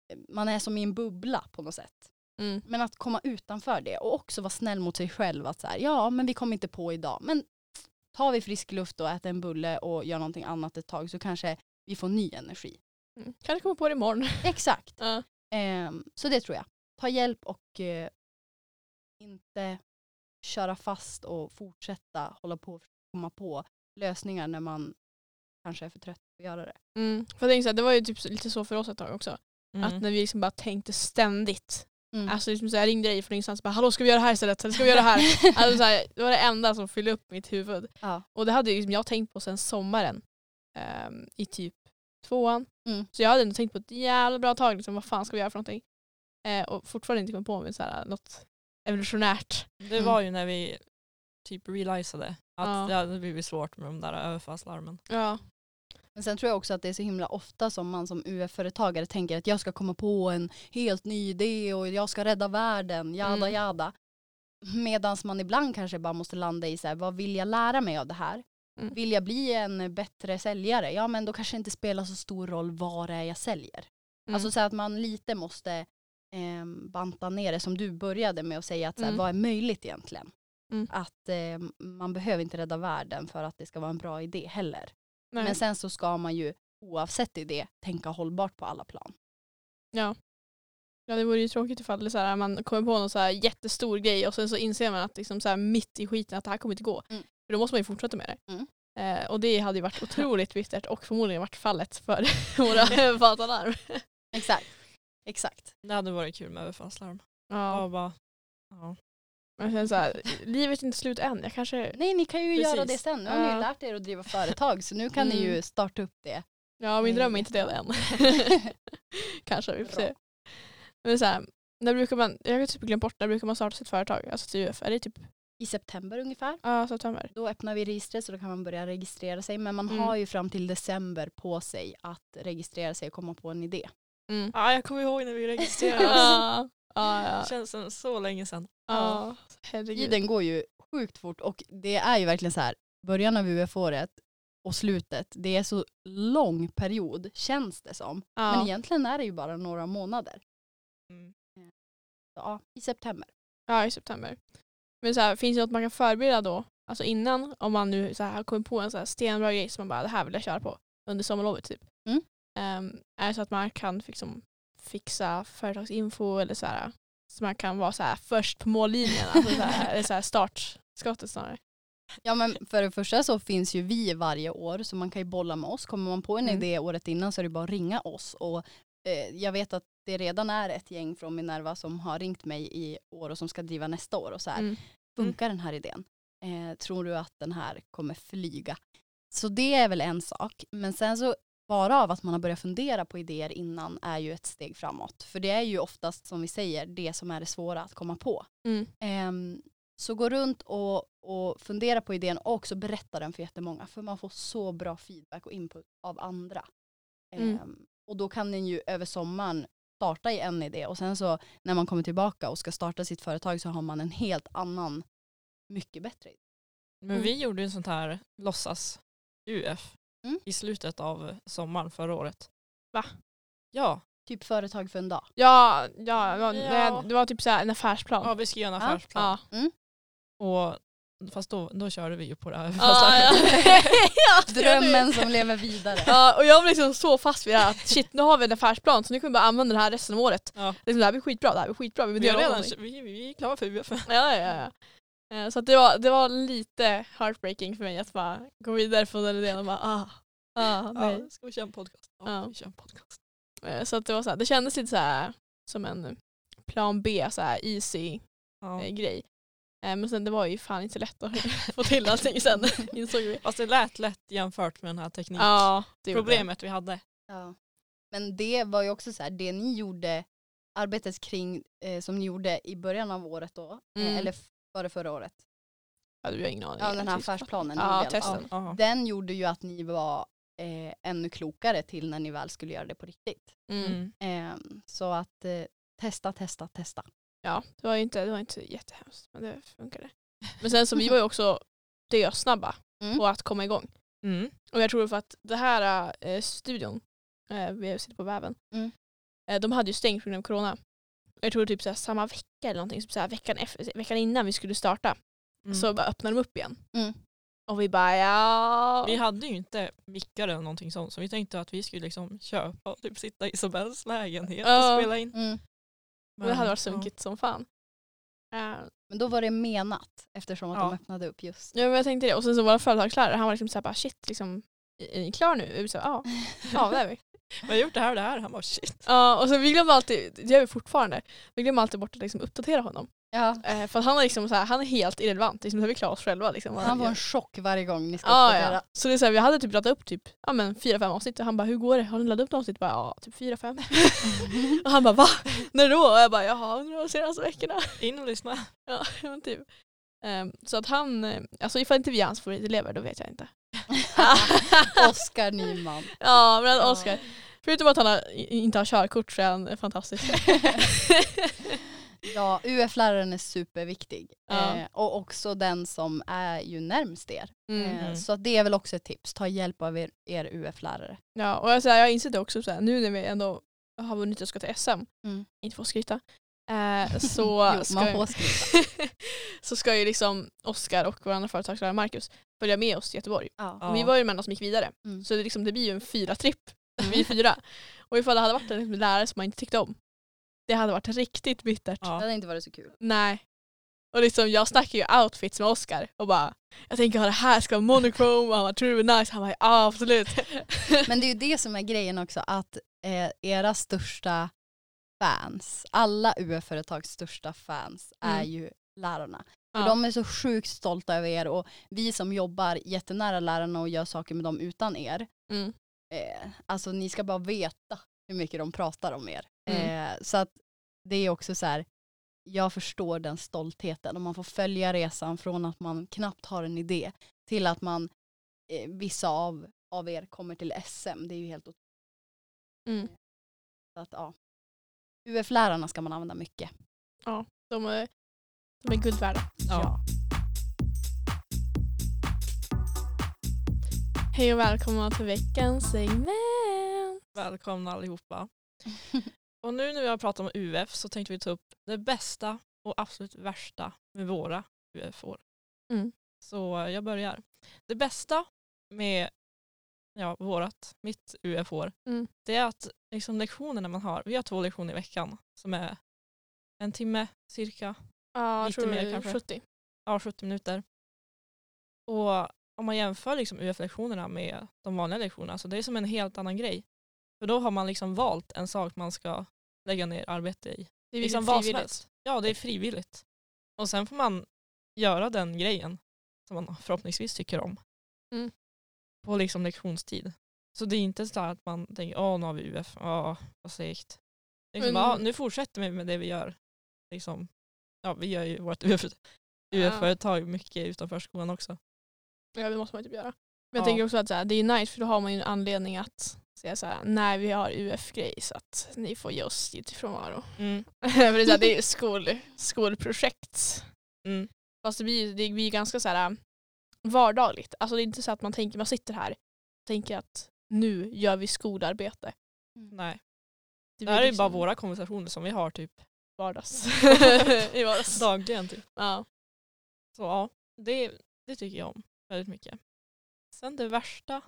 eh, man är som i en bubbla på något sätt. Mm. Men att komma utanför det och också vara snäll mot sig själv att så här, ja men vi kommer inte på idag men tar vi frisk luft och äter en bulle och gör någonting annat ett tag så kanske vi får ny energi. Mm. Kanske kommer på det imorgon. Exakt. Ja. Ehm, så det tror jag. Ta hjälp och eh, inte köra fast och fortsätta hålla på och komma på lösningar när man kanske är för trött på att göra det. Mm. För jag här, det var ju typ lite så för oss ett tag också. Mm. Att när vi liksom bara tänkte ständigt. Mm. Alltså liksom så jag ringde dig från ingenstans och bara hallå ska vi göra det här istället? Eller ska vi göra det här? alltså så här, det var det enda som fyllde upp mitt huvud. ja. Och det hade liksom jag tänkt på sen sommaren. ehm, I typ tvåan. Mm. Så jag hade ändå tänkt på ett jävla bra tag, liksom, vad fan ska vi göra för någonting? Eh, och fortfarande inte kommit på med så här, något evolutionärt. Det var ju när vi typ realisade att Ja. det hade blivit svårt med de där överfallslarmen. Ja. Men sen tror jag också att det är så himla ofta som man som UF-företagare tänker att jag ska komma på en helt ny idé och jag ska rädda världen, jada Mm. jada. Medan man ibland kanske bara måste landa i så här, vad vill jag lära mig av det här? Mm. Vill jag bli en bättre säljare? Ja men då kanske det inte spelar så stor roll vad det är jag säljer. Mm. Alltså så att man lite måste ehm, banta ner det som du började med att säga att så här, Mm. vad är möjligt egentligen? Mm. Att ehm, man behöver inte rädda världen för att det ska vara en bra idé heller. Nej. Men sen så ska man ju oavsett idé tänka hållbart på alla plan. Ja. Ja det vore ju tråkigt ifall det så här, man kommer på någon så här jättestor grej och sen så inser man att liksom så här, mitt i skiten att det här kommer inte gå. Mm. För då måste man ju fortsätta med det. Mm. Eh, och det hade ju varit otroligt bittert och förmodligen varit fallet för våra överfallsalarm. Exakt. Exakt. Det hade varit kul med överfallslarm. Ja. Ja. Men sen så här, livet är inte slut än. Jag kanske, Nej ni kan ju göra det Precis. sen. Nu har ni ju lärt er att driva företag så nu kan ni ju Mm. starta upp det. ja min dröm är inte det än. kanske, vi får Bra. se. Men så här, när brukar man, jag har typ glömt bort, när brukar man starta sitt företag? Alltså till UF, är det typ i september ungefär. Ja, september. Då öppnar vi registret så då kan man börja registrera sig. Men man Mm. har ju fram till december på sig att registrera sig och komma på en idé. Mm. Ja, jag kommer ihåg när vi registrerade oss. Ja, ja, Det känns som så länge sedan. ja. Herregud. Tiden går ju sjukt fort och det är ju verkligen så här, början av UF-året och slutet, det är så lång period känns det som. Ja. Men egentligen är det ju bara några månader. Mm. Ja, I september. Ja, i september. Men så här, finns det något man kan förbereda då? Alltså innan, om man nu så här, har kommit på en så här stenbra grej som man bara, det här vill jag köra på under sommarlovet typ. Mm. Ehm, är det så att man kan liksom, fixa företagsinfo eller så här, så man kan vara så här, först på mållinjen, alltså så här, eller så här startskottet snarare. Ja men för det första så finns ju vi varje år så man kan ju bolla med oss. Kommer man på en Mm. idé året innan så är det bara att ringa oss. Och eh, jag vet att det redan är ett gäng från Minerva som har ringt mig i år och som ska driva nästa år och så här. Mm. Funkar den här idén? Eh, tror du att den här kommer flyga? Så det är väl en sak. Men sen så bara av att man har börjat fundera på idéer innan är ju ett steg framåt. För det är ju oftast som vi säger det som är det svåra att komma på. Mm. Ehm, så gå runt och, och fundera på idén och också berätta den för jättemånga. För man får så bra feedback och input av andra. Mm. Ehm, och då kan den ju över sommaren starta i en idé och sen så när man kommer tillbaka och ska starta sitt företag så har man en helt annan, mycket bättre idé. Men Mm. vi gjorde ju en sånt här låtsas-UF Mm. i slutet av sommaren förra året. Va? Ja, Typ företag för en dag. Ja, ja, det, var, Ja. Det, det var typ så en affärsplan. ja vi ska göra en affärsplan. Ja. Och, fast då, då körde vi ju på det här. Ja, ja. Det det. Drömmen som lever vidare. Ja, och jag var liksom så fast vid det här att shit nu har vi en affärsplan så nu kommer vi bara använda den här resten av året. Ja. Liksom, det här blir skitbra, det här blir skitbra, vi Vi, redan, vi, vi är klara för UF. Ja, ja, ja. Eh, Så att det, var, det var lite heartbreaking för mig att bara gå vidare från den idén och bara ah, ah nej. Ja, ska vi köra en podcast? Ja, Ja. vi kör en podcast. Eh, Så att det var så här, det kändes lite så här som en plan B, så här easy Ja. eh, grej. Men sen det var ju fan inte lätt att få till allting sen insåg vi. Fast det lät lätt jämfört med den här teknik. Ja, vi hade. Ja. Men det var ju också så här, det ni gjorde, arbetet kring, eh, som ni gjorde i början av året då, Mm. eh, eller före förra året. Ja, du har ingen aning. Ja, den här affärsplanen. Ja, testen. Ja. Den gjorde ju att ni var eh, ännu klokare till när ni väl skulle göra det på riktigt. Mm. Mm. Eh, så att eh, testa, testa, testa. Ja, det var ju inte, det var inte jättehemskt men det funkade. Men sen så vi var ju också dösnabba Mm. på att komma igång. Mm. Och jag tror för att det här eh, studion, eh, vi sitter på väven, Mm. eh, de hade ju stängt på grund av corona. Jag tror typ så samma vecka eller någonting, så här, veckan, efter, veckan innan vi skulle starta Mm. så bara öppnade de upp igen. Mm. Och vi bara ja. Vi hade ju inte mickar eller någonting sånt så vi tänkte att vi skulle liksom köpa och typ sitta i Isabells lägenhet Ja. och spela in. Mm. Och det hade varit ja. sunkigt som fan. Eh, Men då var det menat eftersom att Ja. de öppnade upp just. ja men jag tänkte det. Och sen så vår företagslärare han var liksom såhär bara shit liksom, är ni klar nu? Och vi sa ja, ja det är vi. Vi har gjort det här och det här. Han bara shit. Ja, och så vi glömmer alltid, det gör vi fortfarande, vi glömmer alltid bort att liksom uppdatera honom. Ja. Eh, för att han är, liksom så här, han är helt irrelevant, liksom, så här, vi klarar oss själva. Liksom, Han får en chock varje gång ni ska ja, uppdatera. ja. Så det är så här, vi hade typ laddat upp typ ja, men fyra, fem avsnitt och han bara hur går det? Har ni laddat upp något avsnitt? Bara, ja, typ fyra, fem. och han bara va? När då? Och jag bara jaha, under de senaste veckorna. In och lyssna. ja, men typ. Ehm, så att han, eh, alltså ifall inte vi är hans favoritelever då vet jag inte. Oskar Nyman. ja men att Oscar, förutom att han har, inte har körkort så är han fantastisk. Ja, UF-läraren är superviktig. Ja. Eh, och också den som är ju närmst er. Mm. Eh, så att det är väl också ett tips. Ta hjälp av er, er UF-lärare. Ja, och jag, så här, jag har insett det också så här, nu när vi ändå har vunnit och ska till SM, Mm. inte få skryta, eh, så, Jo, ska, så ska ju liksom Oskar och vår andra företagslärare Marcus följa med oss till Göteborg. Ja. Vi var ju de enda som gick vidare, Mm. så det, liksom, det blir ju en fyra tripp. Vi är fyra. Och ifall det hade varit en liksom, lärare som man inte tyckte om, det hade varit riktigt bittert. Det Ja. hade inte varit så kul. Nej. Och liksom, jag snackar ju outfits med Oskar och bara jag tänker att det här ska vara monochrome och han bara tror det nice. Han bara ja absolut. Men det är ju det som är grejen också, att eh, era största fans, alla UF-företags största fans är Mm. ju lärarna. För Ja. de är så sjukt stolta över er och vi som jobbar jättenära lärarna och gör saker med dem utan er, Mm. eh, alltså ni ska bara veta hur mycket de pratar om er. Mm. Eh, så att det är också så här, jag förstår den stoltheten och man får följa resan från att man knappt har en idé till att man, eh, vissa av, av er kommer till SM. Det är ju helt otroligt. Mm. Så att, ja. UF-lärarna ska man använda mycket. De är, de är guld värda. Ja. Hej och välkomna till veckans segment. Välkomna allihopa. Och nu när vi har pratat om UF så tänkte vi ta upp det bästa och absolut värsta med våra UF-år. Mm. Så jag börjar. Det bästa med ja, vårat, mitt UF-år, Mm. det är att liksom, lektionerna man har, vi har två lektioner i veckan som är en timme cirka, Ja, Lite mer kanske. 70. ja 70 minuter. Och om man jämför liksom UF-lektionerna med de vanliga lektionerna så det är som en helt annan grej. För då har man liksom valt en sak man ska lägga ner arbete i. Det är Liksom vad som frivilligt. helst. Ja, det är frivilligt. Och sen får man göra den grejen som man förhoppningsvis tycker om. Mm. På liksom lektionstid. Så det är inte så att man tänker åh nu har vi UF, åh vad segt. Liksom, Men- nu fortsätter vi med det vi gör. Liksom, ja, vi gör ju vårt UF. UF-företag mycket utanför skolan också. Ja, det måste man typ göra. Men jag Ja. tänker också att så här, det är nice för då har man ju en anledning att säga så här, nej vi har UF-grej så att ni får ge oss lite frånvaro. Mm. för det är, så här, det är skol, skolprojekt. Mm. Fast det blir, det blir ganska så här vardagligt. Alltså det är inte så att man tänker, man sitter här och tänker att nu gör vi skolarbete. Nej. Det Det här är blir ju bara liksom våra konversationer som vi har typ vardags. I vardags. dagligen. Typ. Ja. Så ja, det, det tycker jag om väldigt mycket. Sen det värsta.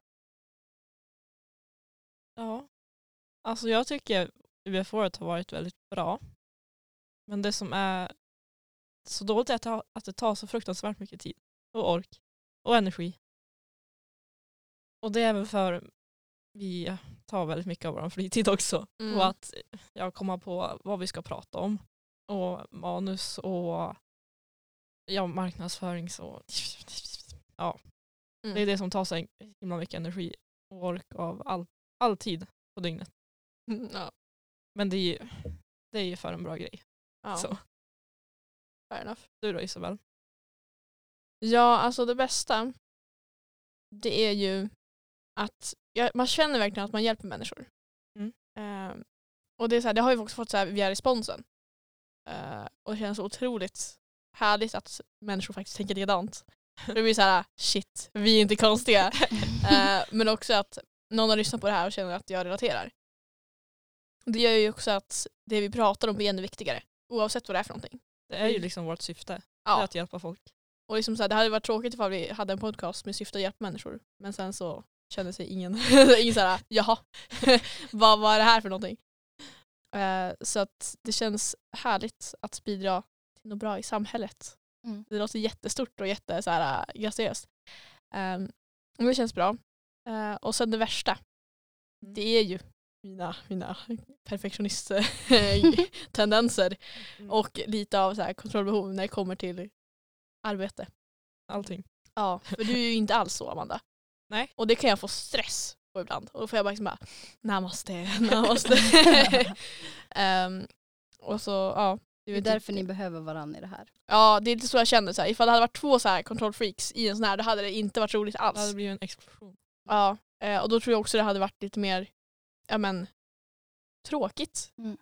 Ja, alltså jag tycker UF-året har varit väldigt bra. Men det som är så dåligt är att det tar så fruktansvärt mycket tid och ork och energi. Och det är väl för vi tar väldigt mycket av vår fritid också. Mm. Och att jag kommer på vad vi ska prata om. Och manus och ja, marknadsförings och ja. Mm. Det är det som tar så himla mycket energi och ork av all, all tid på dygnet. Mm, ja. Men det är ju, det är ju för en bra grej. Ja. Så, Fair enough. du då Isabel? Ja, alltså det bästa det är ju att ja, man känner verkligen att man hjälper människor. Mm. Eh, och det, är så här, det har vi också fått så här via responsen. Eh, och det känns så otroligt härligt att människor faktiskt tänker likadant. Det blir så här, shit, vi är inte konstiga. Eh, men också att någon har lyssnat på det här och känner att jag relaterar. Det gör ju också att det vi pratar om blir ännu viktigare. Oavsett vad det är för någonting. Det är ju liksom vårt syfte. Ja. att hjälpa folk. Och liksom så här, det hade varit tråkigt ifall vi hade en podcast med syfte att hjälpa människor. Men sen så kände sig ingen, ingen så här, jaha, vad, vad är det här för någonting? Eh, så att det känns härligt att bidra till något bra i samhället. Mm. Det låter jättestort och jätte så här, graciöst. Um, men det känns bra. Eh, och sen det värsta, Mm. det är ju mina, mina perfektionist-tendenser Mm. och lite av så här kontrollbehov när det kommer till arbete. Allting. Ja, för du är ju inte alls så Amanda. Nej. Och det kan jag få stress på ibland. Och då får jag bara liksom bara namaste, namaste. Ehm, och så, ja. Det är därför ni behöver varandra i det här. Ja, det är lite så jag känner. Så här. Ifall det hade varit två så här kontrollfreaks i en sån här, då hade det inte varit roligt Det hade alls. blivit en explosion. Ja, eh, och då tror jag också det hade varit lite mer, ja men, tråkigt. Mm.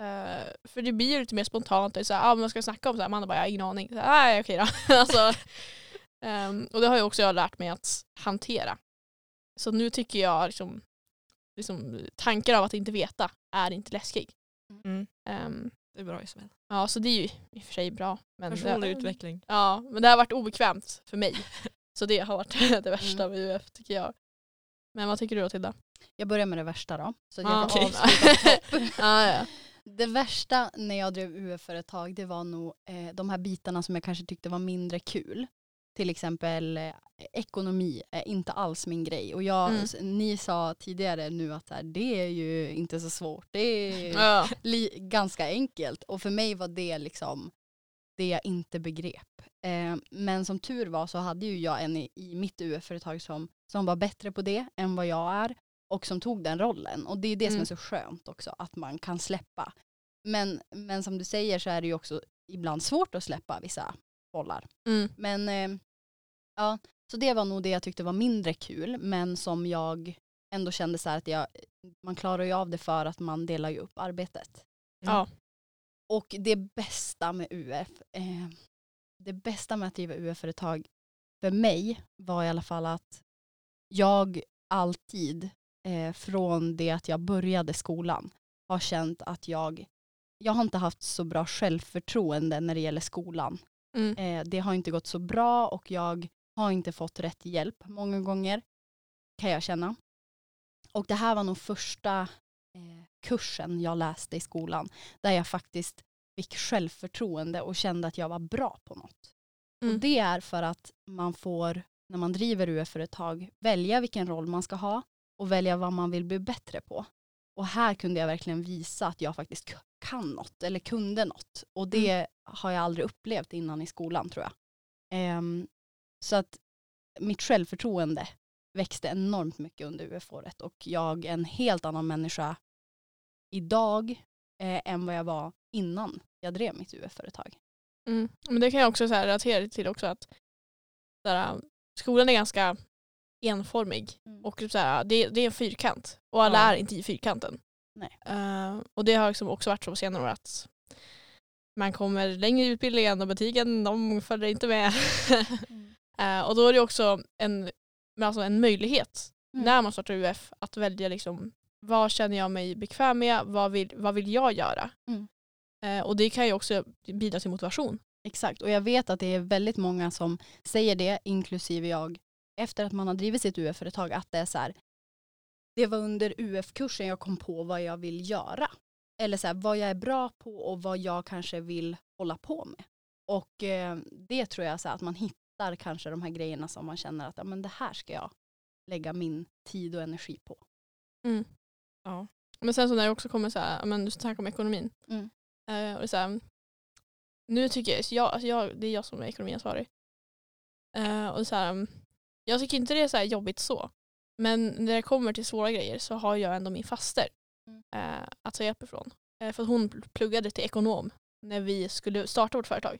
Eh, för det blir ju lite mer spontant. Det är så här, ah, men vad ska snacka om? Så här, man bara, jag har ingen aning. Så här, Nej, okej då. alltså, ehm, och det har ju också jag lärt mig att hantera. Så nu tycker jag liksom, liksom tankar av att inte veta är inte läskig. Mm. Ehm, Det är bra Isabel. ja, så det är ju i och för sig bra. Men Personlig det, utveckling. Ja, men det har varit obekvämt för mig. Så det har varit det värsta med UF tycker jag. Men vad tycker du då Tilda? Jag börjar med det värsta då. Så Ah, jag topp. ja, ja. Det värsta när jag drev UF-företag det var nog eh, de här bitarna som jag kanske tyckte var mindre kul. Till exempel eh, ekonomi är inte alls min grej. Och jag, Mm. ni sa tidigare nu att här, det är ju inte så svårt. Det är ja. li, ganska enkelt. Och för mig var det liksom det jag inte begrep. Eh, men som tur var så hade ju jag en i, i mitt UF-företag som, som var bättre på det än vad jag är och som tog den rollen. Och det är det som Mm. är så skönt också, att man kan släppa. Men, men som du säger så är det ju också ibland svårt att släppa vissa bollar. Mm. Men eh, ja, så det var nog det jag tyckte var mindre kul men som jag ändå kände så här att jag, man klarar ju av det för att man delar ju upp arbetet. Ja. Och det bästa med UF, eh, det bästa med att driva UF-företag för mig var i alla fall att jag alltid eh, från det att jag började skolan har känt att jag, jag har inte haft så bra självförtroende när det gäller skolan. Mm. Eh, det har inte gått så bra och jag har inte fått rätt hjälp många gånger kan jag känna. Och det här var nog första eh, kursen jag läste i skolan där jag faktiskt fick självförtroende och kände att jag var bra på något. Mm. Och det är för att man får, när man driver UF-företag, välja vilken roll man ska ha och välja vad man vill bli bättre på. Och här kunde jag verkligen visa att jag faktiskt kan något eller kunde något. Och det har jag aldrig upplevt innan i skolan tror jag. Ehm, så att mitt självförtroende växte enormt mycket under UF-året och jag är en helt annan människa idag eh, än vad jag var innan jag drev mitt UF-företag. Mm. Men det kan jag också så här relatera till också att här, skolan är ganska enformig Mm. och så här, det, det är en fyrkant och alla Ja. är inte i fyrkanten. Eh, och det har liksom också varit så på senare år att man kommer längre i utbildningen och betygen de följer inte med. Eh, och då är det också en, alltså en möjlighet Mm. när man startar UF att välja liksom, vad känner jag mig bekväm med, vad vill, vad vill jag göra? Mm. Eh, och det kan ju också bidra till motivation. Exakt, och jag vet att det är väldigt många som säger det, inklusive jag, efter att man har drivit sitt UF-företag, att det är så här, det var under UF-kursen jag kom på vad jag vill göra. Eller så här, vad jag är bra på och vad jag kanske vill hålla på med. Och eh, det tror jag så här, att man hittar kanske de här grejerna som man känner att ja, men det här ska jag lägga min tid och energi på. Ja. Men sen så när det också kommer så här, men du snackar om ekonomin. Mm. Eh, och det är så här, nu tycker jag, så jag, alltså jag, det är jag som är ekonomiansvarig. Eh, och så här, jag tycker inte det är så här jobbigt så. Men när det kommer till svåra grejer så har jag ändå min faster Mm. eh, att ta hjälp ifrån. Eh, för hon pluggade till ekonom när vi skulle starta vårt företag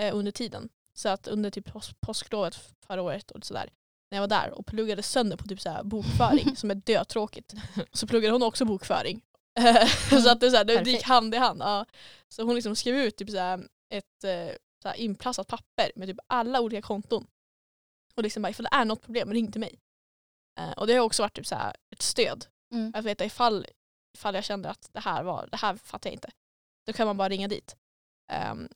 eh, under tiden. Så att under typ pås- påsklovet förra året och sådär när jag var där och pluggade sönder på typ så bokföring som är dötråkigt. Så pluggade hon också bokföring. så att det, så här, det, gick hand i hand. Ja. Så hon liksom skrev ut typ så ett eh, så inplastat papper med typ alla olika konton. Och liksom bara ifall det är något problem, ring till mig. Eh, och det har också varit typ så här, ett stöd. Mm. Att veta ifall, ifall jag kände att det här, var, det här fattar jag inte. Då kan man bara ringa dit. Ehm,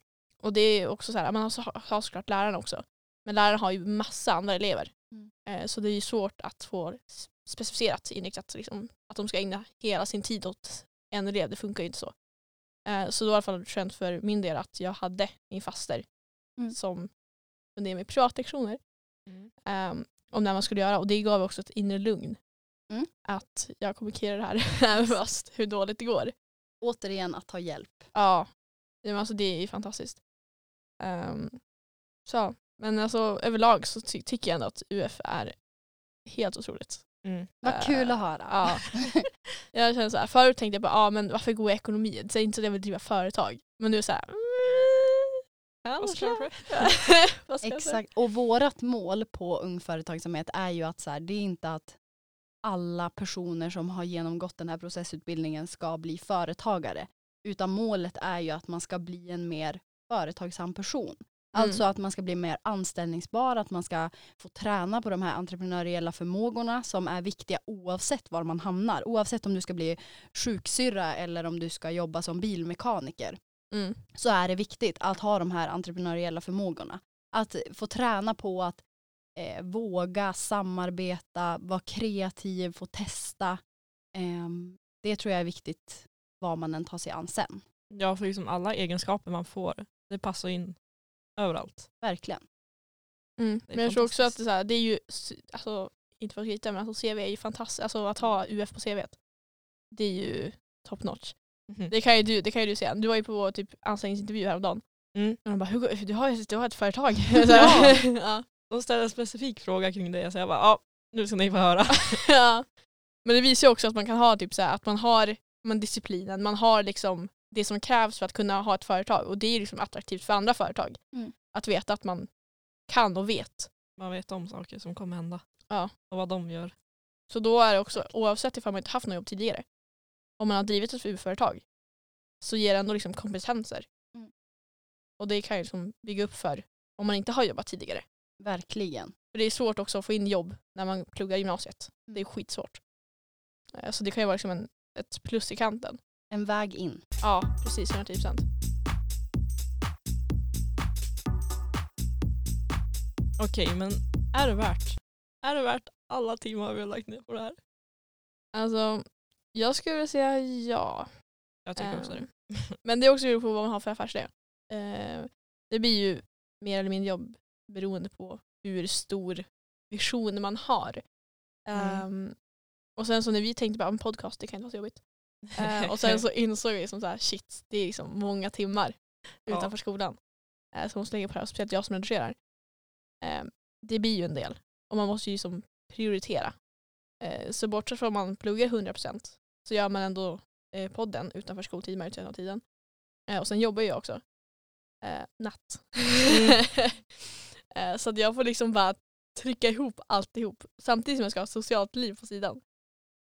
och det är också så här, man har, har såklart lärarna också. Men lärarna har ju massa andra elever. Mm. Eh, så det är ju svårt att få specificerat inriktat liksom, att de ska ägna hela sin tid åt en elev. Det funkar ju inte så. Eh, så då var det i alla fall skönt för min del att jag hade min faster Mm. som kunde ge mig privatlektioner. Um, om när man skulle göra och det gav också ett inre lugn. Mm. Att jag kommer klara det här även fast hur dåligt det går. Återigen att ta hjälp. Ja, men alltså, det är ju fantastiskt. Ehm, så, men alltså överlag så ty- tycker jag ändå att UF är helt otroligt. Mm. Vad Eh, kul att höra. Ja. Jag känner så här, förut tänkte jag bara, ah, men varför gå i ekonomi? Det är inte så att jag vill driva företag. Men nu är det så här, mm, Vad ska kanske. Exakt, och vårt mål på Ung Företagsamhet är ju att så här, det är inte att alla personer som har genomgått den här processutbildningen ska bli företagare. Utan målet är ju att man ska bli en mer företagsam person. Alltså att man ska bli mer anställningsbar, att man ska få träna på de här entreprenöriella förmågorna som är viktiga oavsett var man hamnar. Oavsett om du ska bli sjuksyrra eller om du ska jobba som bilmekaniker Mm. så är det viktigt att ha de här entreprenöriella förmågorna. Att få träna på att eh, våga samarbeta, vara kreativ, få testa. Ehm, det tror jag är viktigt vad man än tar sig an sen. Ja, för liksom alla egenskaper man får, det passar in överallt. Verkligen. Mm. Är Men jag tror också att det, så här, det är ju, alltså, inte för att skryta men alltså CV är ju fantastiskt. Alltså att ha UF på CV. Det är ju top notch. Mhm. Det kan ju du, det kan ju du säga. Du var ju på typ anställningsintervju häromdagen. Mm. Och de bara, "Hur går- du har, ju- du har ett företag. Ja. Så här, ja. De ställde en specifik fråga kring det, så jag bara, ja, nu ska ni få höra. ja. Men det visar ju också att man kan ha typ så här, att man har man disciplinen, man har liksom det som krävs för att kunna ha ett företag och det är liksom attraktivt för andra företag. Mm. Att veta att man kan och vet. Man vet om saker som kommer hända. Ja. Och vad de gör. Så då är det också, oavsett ifall man inte haft något jobb tidigare, om man har drivit ett UF-företag så ger det ändå liksom kompetenser. Mm. Och det kan ju liksom bygga upp för om man inte har jobbat tidigare. Verkligen. För det är svårt också att få in jobb när man pluggar gymnasiet. Mm. Det är skitsvårt. Eh, Så det kan ju vara liksom en, ett plus i kanten. En väg in. Ja, precis. 110 procent. Okej, men är det värt? Är det värt alla timmar vi har lagt ner på det här? Alltså, jag skulle vilja säga ja. Jag tycker också det. Ehm, Men det är också beroende på vad man har för affärsidé. Eh, Det blir ju mer eller mindre jobb beroende på hur stor vision man har. Mm. Ehm, och sen så när vi tänkte på en podcast, det kan inte vara så jobbigt. Eh, och sen så insåg vi som så här, shit, det är liksom många timmar Ja. utanför skolan. Eh, som måste lägga på det här, speciellt jag som redigerar. Eh, det blir ju en del. Och man måste ju som prioritera. Eh, så bortsett från om man pluggar 100% så gör man ändå eh, podden utanför skoltid majoriteten av tiden. Eh, och sen jobbar jag också. Natt. eh, så att jag får liksom bara trycka ihop alltihop samtidigt som jag ska ha ett socialt liv på sidan.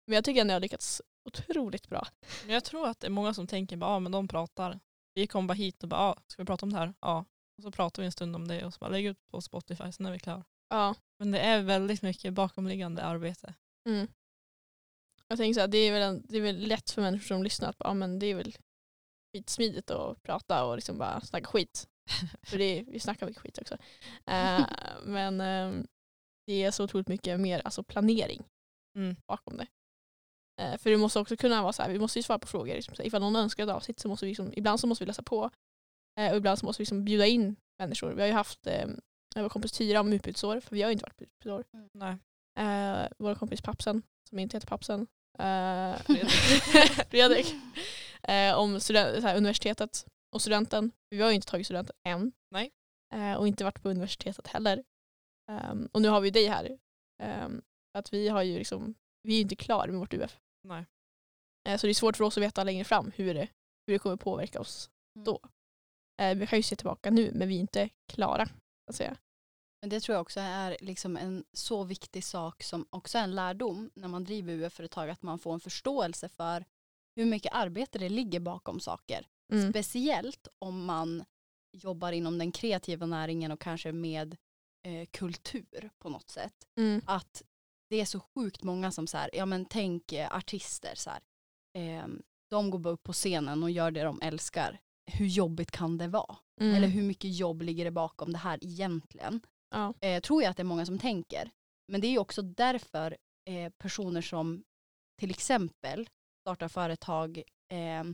Men jag tycker ändå jag har lyckats otroligt bra. Men jag tror att det är många som tänker bara, ah, men de pratar. Vi kommer bara hit och bara, ah, ska vi prata om det här? Ja. Och så pratar vi en stund om det och så bara lägger ut på Spotify, sen är vi klara. Ja. Men det är väldigt mycket bakomliggande arbete. Mm. Jag tänker så här, det är, väl en, det är väl lätt för människor som lyssnar att ja, men det är väl skitsmidigt att prata och liksom bara snacka skit. För det vi snackar mycket skit också. Eh, men eh, det är så otroligt mycket mer alltså planering Mm. bakom det. Eh, för det måste också kunna vara så här, vi måste ju svara på frågor. Liksom, så här, ifall någon önskar ett avsnitt så måste vi liksom, ibland så måste vi läsa på eh, och ibland så måste vi liksom bjuda in människor. Vi har ju haft eh, vår kompis Tyra om utbytesår för vi har ju inte varit på utbytesår. Nej. Eh, vår kompis Pappsen, som inte heter Pappsen. Eh, Fredrik. Eh, om student, här, universitetet och studenten. Vi har ju inte tagit studenten än. Nej. Eh, och inte varit på universitetet heller. Ehm, och nu har vi dig här. Um, att vi har ju liksom, vi är ju inte klara med vårt UF. Nej. Eh, så det är svårt för oss att veta längre fram hur det, hur det kommer påverka oss då. Eh, vi kan ju se tillbaka nu men vi är inte klara. Att säga. Men det tror jag också är liksom en så viktig sak som också är en lärdom när man driver UF-företag att man får en förståelse för hur mycket arbete det ligger bakom saker. Mm. Speciellt om man jobbar inom den kreativa näringen och kanske med eh, kultur på något sätt. Mm. Att det är så sjukt många som så här, ja men tänk eh, artister så här. Eh, de går bara upp på scenen och gör det de älskar. Hur jobbigt kan det vara? Mm. Eller hur mycket jobb ligger det bakom det här egentligen? Ja. Eh, tror jag att det är många som tänker. Men det är ju också därför eh, personer som till exempel startar företag eh,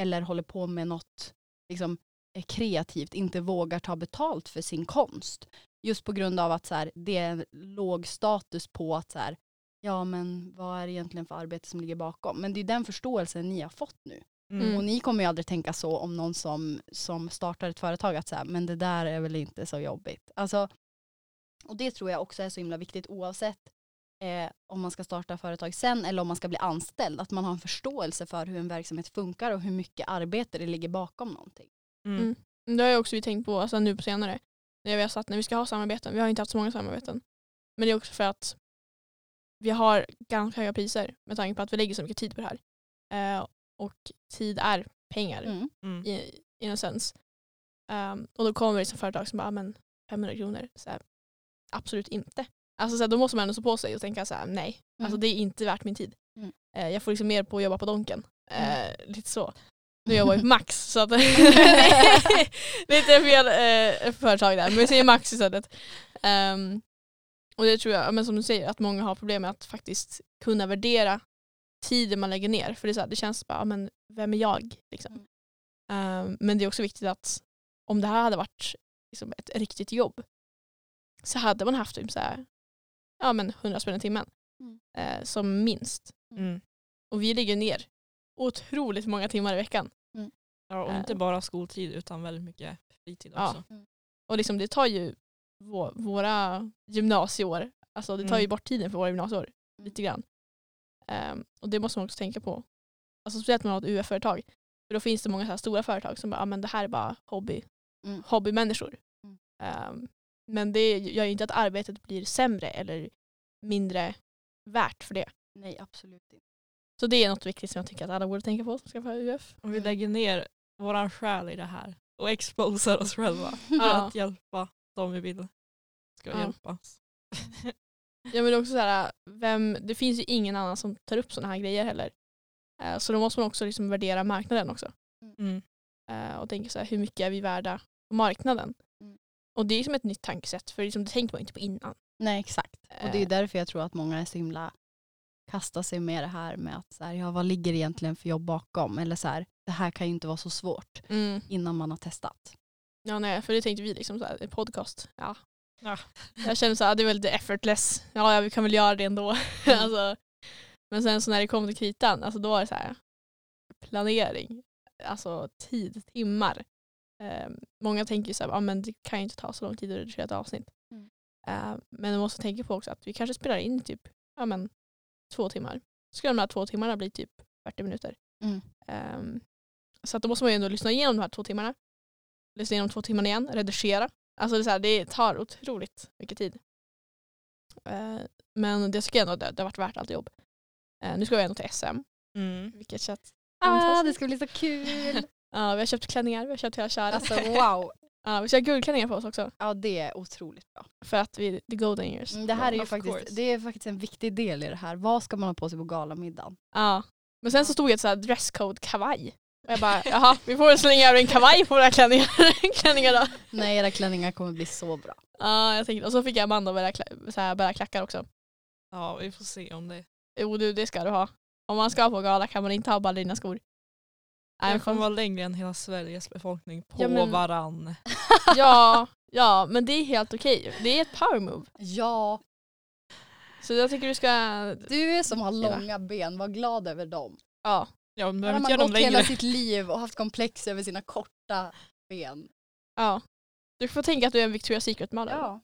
eller håller på med något liksom, eh, kreativt inte vågar ta betalt för sin konst. Just på grund av att så här, det är en låg status på att så här, ja men vad är det egentligen för arbete som ligger bakom? Men det är den förståelsen ni har fått nu. Mm. Och ni kommer ju aldrig tänka så om någon som, som startar ett företag att säga men det där är väl inte så jobbigt. Alltså, och det tror jag också är så himla viktigt oavsett eh, om man ska starta företag sen eller om man ska bli anställd. Att man har en förståelse för hur en verksamhet funkar och hur mycket arbete det ligger bakom någonting. Mm. Mm. Det har jag också vi tänkt på alltså, nu på senare. När vi har satt när vi ska ha samarbeten. Vi har inte haft så många samarbeten. Men det är också för att vi har ganska höga priser med tanke på att vi lägger så mycket tid på det här. Eh, och tid är pengar Mm. Mm. i, i en sens. Um, och då kommer det som företag som bara, "Ah, men 500 kronor. Så här, absolut inte. Alltså, så här, då måste man ändå stå på sig och tänka så här, nej, alltså, Mm. det är inte värt min tid. Mm. Eh, jag får liksom mer på att jobba på Donken. Eh, lite så. Nu jobbar jag på Max så att lite fel eh, företag där. Men vi säger Max istället. Um, och det tror jag, men som du säger, att många har problem med att faktiskt kunna värdera tiden man lägger ner. För det, är så här, det känns bara, men vem är jag? Liksom. Um, men det är också viktigt att om det här hade varit liksom, ett riktigt jobb så hade man haft typ så här, ja, men 100 spänn i timmen. Mm. Eh, som minst. Mm. Och vi lägger ner otroligt många timmar i veckan. Ja, och inte bara skoltid utan väldigt mycket fritid Ja. också. Och liksom, det tar ju vå- våra gymnasieår, alltså det tar ju Mm. bort tiden för våra gymnasieår lite grann. Ehm, och det måste man också tänka på. Alltså speciellt när man har ett UF-företag. För då finns det många så här stora företag som bara, ah, men det här är bara hobby, Mm. hobbymänniskor. Mm. Ehm, men det gör ju inte att arbetet blir sämre eller mindre värt för det. Nej absolut inte. Så det är något viktigt som jag tycker att alla borde tänka på som ska få UF. Om vi Mm. lägger ner våran själ i det här och exposar oss själva för Ja. att hjälpa de vi vill ska Ja. hjälpas. Ja men också så här, vem, det finns ju ingen annan som tar upp sådana här grejer heller. Eh, så då måste man också liksom värdera marknaden också. Mm. Eh, och tänka så här, hur mycket är vi värda på marknaden? Och det är som ett nytt tankesätt för liksom, det tänkte man inte på innan. Nej exakt. Och det är Eh, därför jag tror att många är så himla kastar sig med det här med att så här, ja, vad ligger egentligen för jobb bakom? Eller så här, det här kan ju inte vara så svårt mm. innan man har testat. Ja nej, för det tänkte vi liksom så här, podcast. Ja. Ja. Jag kände så här, det är väl lite effortless. Ja, ja vi kan väl göra det ändå. Mm. alltså, men sen så när det kom till kritan, alltså då var det så här planering. Alltså tid, timmar. Eh, många tänker ju så här, ah, men det kan ju inte ta så lång tid att redigera ett avsnitt. Mm. Eh, men man måste tänka på också att vi kanske spelar in typ ja, men, två timmar. Så ska de här två timmarna bli typ 40 minuter. Mm. Ehm, så att då måste man ju ändå lyssna igenom de här två timmarna. Lyssna igenom två timmarna igen, redigera. Alltså det, är så här, det tar otroligt mycket tid. Eh, men det tycker jag ändå det, det har varit värt allt jobb. Eh, nu ska vi ändå till SM, Mm. vilket känns Ah, det ska bli så kul! Ja, vi har köpt klänningar, vi har köpt hela köret. alltså wow. Ja, vi ska ha guldklänningar på oss också. Ja det är otroligt bra. För att vi the golden years. Mm, Det här är ju faktiskt, course. det är faktiskt en viktig del i det här. Vad ska man ha på sig på galamiddagen? Ja. Men sen så stod det så här dresscode kavaj. Och jag bara, jaha, vi får väl slänga över en kavaj på våra klänningar, klänningar då. Nej era klänningar kommer bli så bra. Ja, jag tänkte, och så fick jag Amanda bära, klä- så här, bära klackar också. Ja, vi får se om det. Jo du, det ska du ha. Om man ska på gala kan man inte ha ballerinaskor. Nej, Jag kommer vara längre än hela Sveriges befolkning på Ja, men- varann. ja, ja, men det är helt okej. Det är ett power move. Ja, Så jag tycker du ska, du som har långa ben, var glad över dem. ja, Ja, men har inte man gått hela längre. sitt liv och haft komplex över sina korta ben. ja. Du får tänka att du är en Victoria's Secret-modell. Ja. Ja.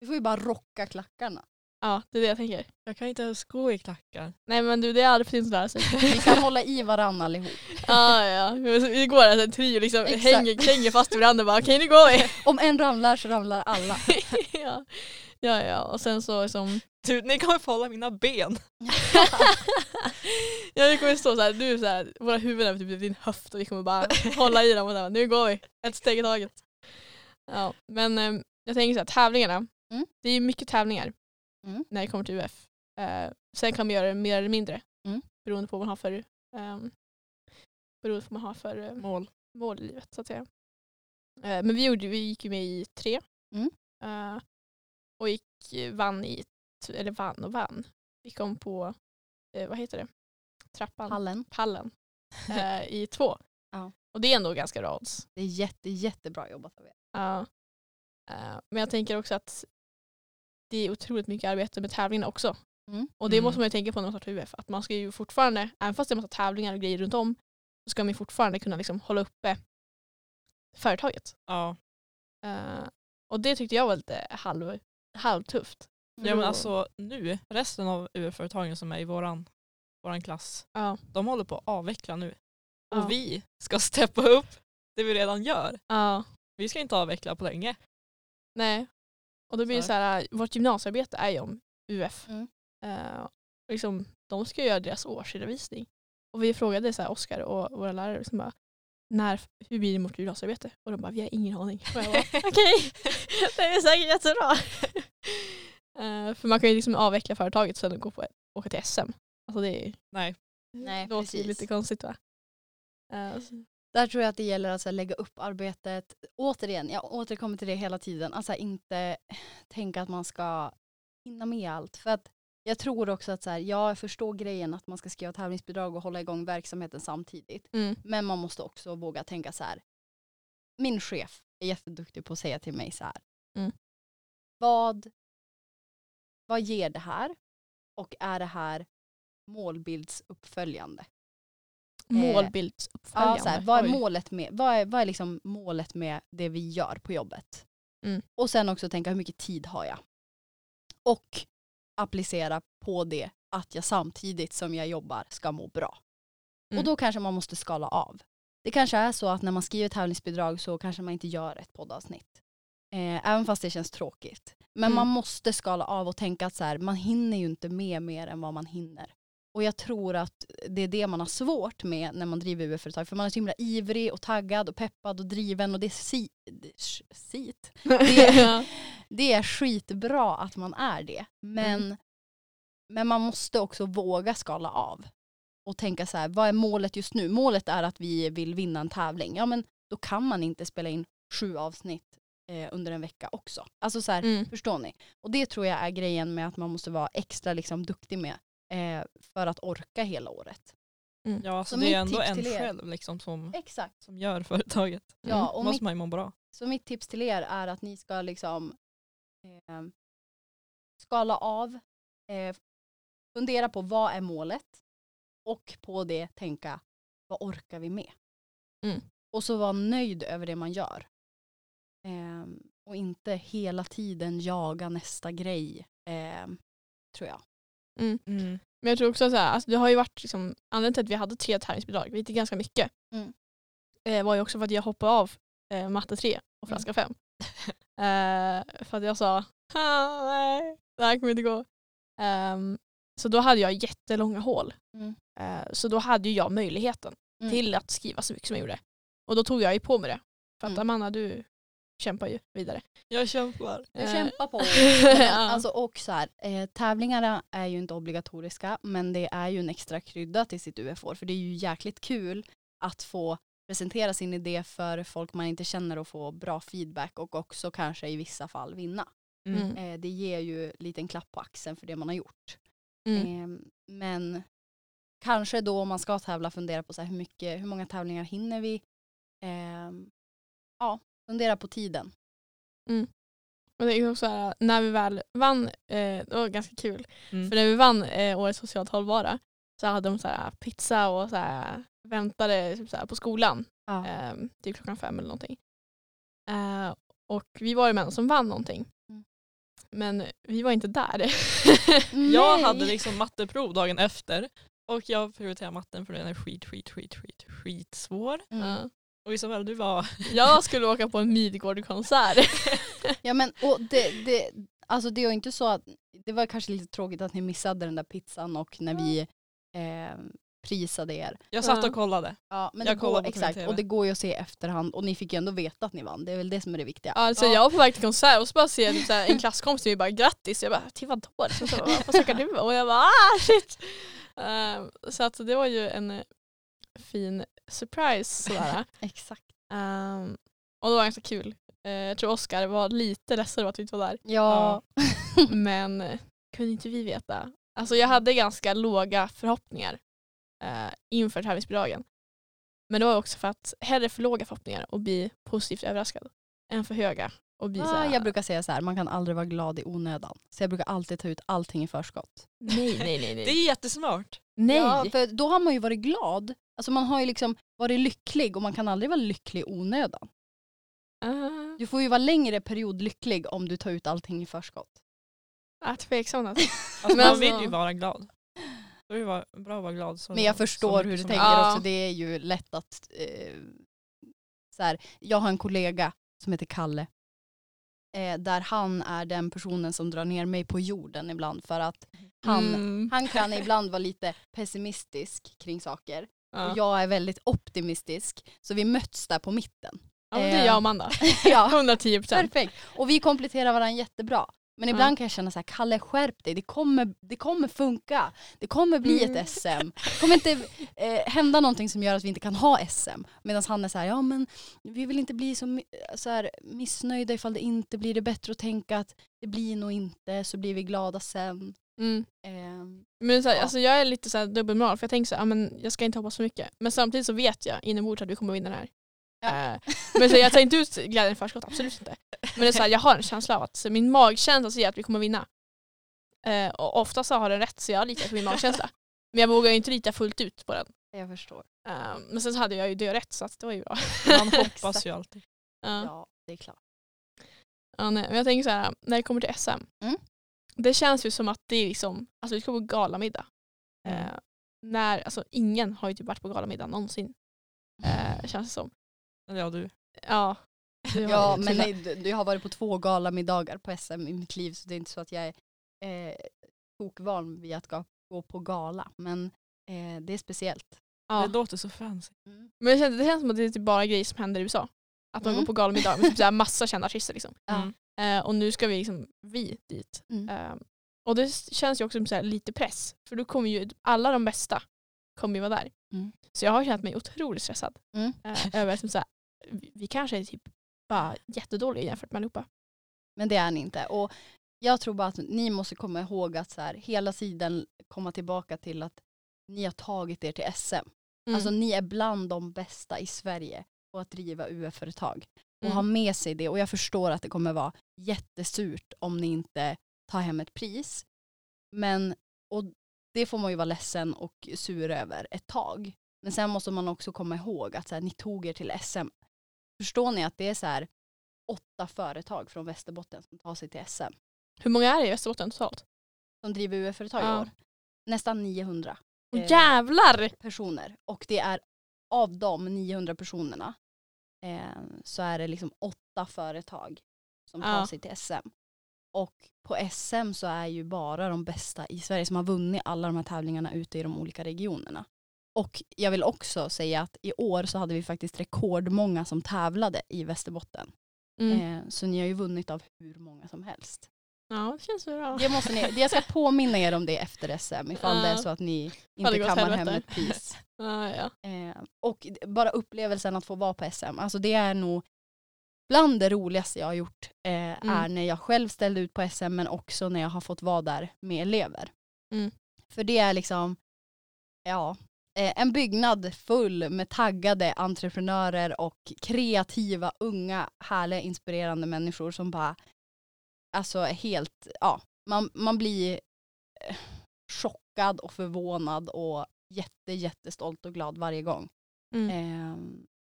Du får ju bara rocka klackarna. Ja, det är det jag tänker. Jag kan inte ens gå i klackar. Nej men du, det är aldrig för sent att lära sig. Vi kan hålla i varandra allihop. ja, ja. Vi går där en trio liksom Exakt. hänger, klänger fast i varandra och bara nu går vi. Om en ramlar så ramlar alla. ja. ja, ja. Och sen så liksom Du, ni kommer få hålla mina ben. ja, vi kommer stå så här, du är så här, våra huvuden är typ din höft och vi kommer bara hålla i dem och så här, nu går vi, ett steg i taget. Ja, men eh, jag tänker så här, tävlingarna, Mm. det är mycket tävlingar Mm. när det kommer till UF. Eh, sen kan man göra det mer eller mindre Mm. beroende på vad man har för um, beroende på vad man har för eh, Mål. mål i livet så att säga. Eh, men vi, gjorde, vi gick ju med i tre. Mm. Eh, och gick, vann i, eller vann och vann. Vi kom på, eh, vad heter det, trappan, Pallen. pallen eh, i två. Ja. Och det är ändå ganska bra odds. Det är jätte, jättebra jobbat av er. Ja. Eh, men jag tänker också att det är otroligt mycket arbete med tävlingarna också. Mm. Och det Mm. måste man ju tänka på när man startar UF. Att man ska ju fortfarande, även fast det är massa tävlingar och grejer runt om, så ska man ju fortfarande kunna liksom hålla uppe företaget. Ja. Eh, och det tyckte jag var lite halv, halvtufft. ja men alltså nu, resten av UF-företagen som är i våran, våran klass, Ja. de håller på att avveckla nu. Och Ja. vi ska steppa upp det vi redan gör. Ja. Vi ska inte avveckla på länge. Nej. Och då blir det Så här, vårt gymnasiearbete är ju om UF. Mm. Eh, liksom, de ska ju göra deras årsredovisning. Och vi frågade så här, Oskar och våra lärare liksom bara, när, hur blir det mot gymnasiearbete? Och de bara, vi har ingen aning. Och jag bara, okej, det är säkert jättebra. Eh, för man kan ju liksom avveckla företaget och sen gå på, åka till SM. Alltså det är, Nej. Nej, låter ju precis. lite konstigt va? Så- Där tror jag att det gäller att så här, lägga upp arbetet. Återigen, jag återkommer till det hela tiden. Alltså inte tänka att man ska hinna med allt. För att jag tror också att så här, jag förstår grejen att man ska skriva tävlingsbidrag och hålla igång verksamheten samtidigt. mm, Men man måste också våga tänka så här. Min chef är jätteduktig på att säga till mig så här. Mm. Vad, vad ger det här? Och är det här målbildsuppföljande? Målbildsuppföljande. Ja, så här, vad är målet med, vad är, vad är liksom målet med det vi gör på jobbet? Mm. Och sen också tänka hur mycket tid har jag? Och applicera på det att jag samtidigt som jag jobbar ska må bra. Mm. Och då kanske man måste skala av. Det kanske är så att när man skriver tävlingsbidrag så kanske man inte gör ett poddavsnitt. Eh, även fast det känns tråkigt. Men Mm. man måste skala av och tänka att så här, man hinner ju inte med mer än vad man hinner. Och jag tror att det är det man har svårt med när man driver UF-företag. För man är så himla ivrig och taggad och peppad och driven och det är si, sit. Det, det är skitbra att man är det. Men, men man måste också våga skala av. Och tänka så här, vad är målet just nu? Målet är att vi vill vinna en tävling. Ja men då kan man inte spela in sju avsnitt eh, under en vecka också. Alltså så här, Mm. Förstår ni? Och det tror jag är grejen med att man måste vara extra liksom, duktig med eh, för att orka hela året. Ja, alltså Så det är ändå en er- själv liksom som, Exakt. som gör företaget. Ja, Mm. och måste mitt, man ju må bra. så mitt tips till er är att ni ska liksom eh, skala av, eh, fundera på vad är målet och på det tänka vad orkar vi med? Mm. Och så vara nöjd över det man gör. Eh, och inte hela tiden jaga nästa grej, eh, tror jag. Mm. Mm. Men jag tror också så här, alltså det har ju varit liksom, anledningen till att vi hade tre tävlingsbidrag, vilket är ganska mycket, Mm. eh, var ju också för att jag hoppade av eh, matte 3 och flaska 5. eh, för att jag sa, "Ah, nej, det här kommer inte gå. Ehm, så då hade jag jättelånga hål. Mm. Eh, så då hade ju jag möjligheten Mm. till att skriva så mycket som jag gjorde. Och då tog jag ju på mig det. För att Mm. Amanda, du kämpar ju vidare. Jag kämpar. Jag Eh, kämpar på. Alltså, och så här, eh, tävlingarna är ju inte obligatoriska men det är ju en extra krydda till sitt UF-år för det är ju jäkligt kul att få presentera sin idé för folk man inte känner och få bra feedback och också kanske i vissa fall vinna. Mm. Eh, det ger ju en liten klapp på axeln för det man har gjort. Mm. Eh, men kanske då om man ska tävla fundera på så här, hur, mycket, hur många tävlingar hinner vi? Eh, ja, fundera på tiden. Och det är ju också så här, när vi väl vann, eh, det var ganska kul, Mm. för när vi vann eh, Årets socialt hållbara så hade de så här, pizza och så här, väntade typ så här, på skolan, Ja. eh, typ klockan fem eller någonting. Eh, och vi var ju män som vann någonting. Mm. Men vi var inte där. Jag hade liksom matteprov dagen efter och jag prioriterade matten för den är skit, skit, skit, skit, skitsvår. Mm. Och Isabel du var... Jag skulle åka på en Midgård-konsert. Ja men och det, det, alltså det var inte så att, det var kanske lite tråkigt att ni missade den där pizzan och när vi eh, prisade er. Jag satt och kollade. Ja men Jag det kollade går, exakt, och det går ju att se i efterhand och ni fick ju ändå veta att ni vann, det är väl det som är det viktiga. Alltså Ja. jag var på väg till konsert och så bara ser jag typ så här, en klasskompis mig bara grattis. Jag bara till vadå? Så, så, vad snackar du om? Och jag bara ah shit. Ehm, så att det var ju en eh, fin surprise sådär. Exakt. Ehm, och det var ganska kul. Eh, jag tror Oskar var lite ledsen över att vi inte var där. Ja. Men eh, kunde inte vi veta. Alltså jag hade ganska låga förhoppningar eh, inför tävlingsbidragen. Men det var också för att hellre för låga förhoppningar och bli positivt överraskad än för höga och bli Ah, jag brukar säga så här, man kan aldrig vara glad i onödan. Så jag brukar alltid ta ut allting i förskott. nej nej nej Det nej. är jättesmart. nej. Ja, för då har man ju varit glad. Alltså man har ju liksom varit lycklig och man kan aldrig vara lycklig i onödan. Uh, Du får ju vara längre period lycklig om du tar ut allting i förskott. är tveksam alltså. Alltså, man alltså- vill ju vara glad. Då är det bra att vara glad. Så, Men jag förstår hur du tänker Ja. också. Det är ju lätt att... Eh, så här, jag har en kollega som heter Kalle. Eh, där han är den personen som drar ner mig på jorden ibland. För att han, Mm, han kan ibland vara lite pessimistisk kring saker. ja. Och jag är väldigt optimistisk. Så vi möts där på mitten. ja, men det är jag och Amanda. ja, 110 procent. perfekt. Och vi kompletterar varandra jättebra. Men ibland kan jag känna så här, Kalle skärp dig, det kommer, det kommer funka. Det kommer bli Mm. ett SM. Det kommer inte eh, hända någonting som gör att vi inte kan ha SM. Medan han är så här, ja men vi vill inte bli så, så här, missnöjda ifall det inte blir det bättre att tänka att det blir nog inte så blir vi glada sen. Mm. Eh, Men så här, Ja. alltså, jag är lite så här dubbelmoral för jag tänker så här, ja, men jag ska inte hoppas för mycket. Men samtidigt så vet jag inombords att vi kommer vinna den här. Ja. Eh, men så jag tar inte ut glädjen i förskott, absolut inte. Men det är så här, jag har en känsla av att så min magkänsla säger att vi kommer vinna. Eh, och ofta så har den rätt så jag litar på min magkänsla. Men jag vågar ju inte lita fullt ut på den. jag förstår. Eh, men sen så hade jag ju det rätt så att det var ju bra. Man hoppas ju alltid. Ja. Ja, det är klart. Ja, nej. Men jag tänker så här, när det kommer till SM. Mm. Det känns ju som att det är liksom, alltså vi ska på galamiddag. Mm. Eh, när, alltså ingen har ju typ varit på galamiddag någonsin. Eh, känns det som. Ja du. Ja. Ja, men nej, du- du har varit på två galamiddagar på SM i mitt liv så det är inte så att jag är eh, tokvan vid att gå, gå på gala. Men eh, det är speciellt. ja. Det låter så fancy. Men det känns, det känns som att det är typ bara grejer som händer i USA. Att de Mm. går på galamiddag med typ så här massa kända artister. Liksom. Ja. Mm. Eh, och nu ska vi, liksom, vi dit. Mm. Eh, och det känns ju också som så här lite press. För då kommer ju alla de bästa kommer ju vara där. Mm. Så jag har känt mig otroligt stressad. Mm. Eh, över att så här, vi- vi kanske är typ bara jättedåliga jämfört med allihopa. Men det är ni inte. Och jag tror bara att ni måste komma ihåg att så här, hela tiden komma tillbaka till att ni har tagit er till SM. Mm. Alltså ni är bland de bästa i Sverige på att driva UF-företag. Och Mm. ha med sig det. Och jag förstår att det kommer vara jättesurt om ni inte tar hem ett pris. Men och det får man ju vara ledsen och sur över ett tag. Men sen måste man också komma ihåg att så här, ni tog er till SM. Förstår ni att det är så här åtta företag från Västerbotten som tar sig till SM. Hur många är det i Västerbotten totalt? Som driver UF-företag Ja. i år. Nästan 900 Åh Eh. jävlar! personer. Och det är av de 900 personerna eh, så är det liksom åtta företag som tar Ja. sig till SM. Och på SM så är ju bara de bästa i Sverige som har vunnit alla de här tävlingarna ute i de olika regionerna. Och jag vill också säga att i år så hade vi faktiskt rekordmånga som tävlade i Västerbotten. Mm. Eh, så ni har ju vunnit av hur många som helst. Ja, det känns bra. Det måste ni, jag ska påminna er om det efter SM ifall det är så att ni inte kammar hem ett pris. Ja, ja. Eh, och bara upplevelsen att få vara på SM, alltså det är nog bland det roligaste jag har gjort eh, är när jag själv ställde ut på SM men också när jag har fått vara där med elever. Mm. För det är liksom, ja, eh, en byggnad full med taggade entreprenörer och kreativa, unga, härliga, inspirerande människor som bara, alltså är helt, ja, man, man blir eh, chockad och förvånad och jätte, jättestolt och glad varje gång. Mm. Eh,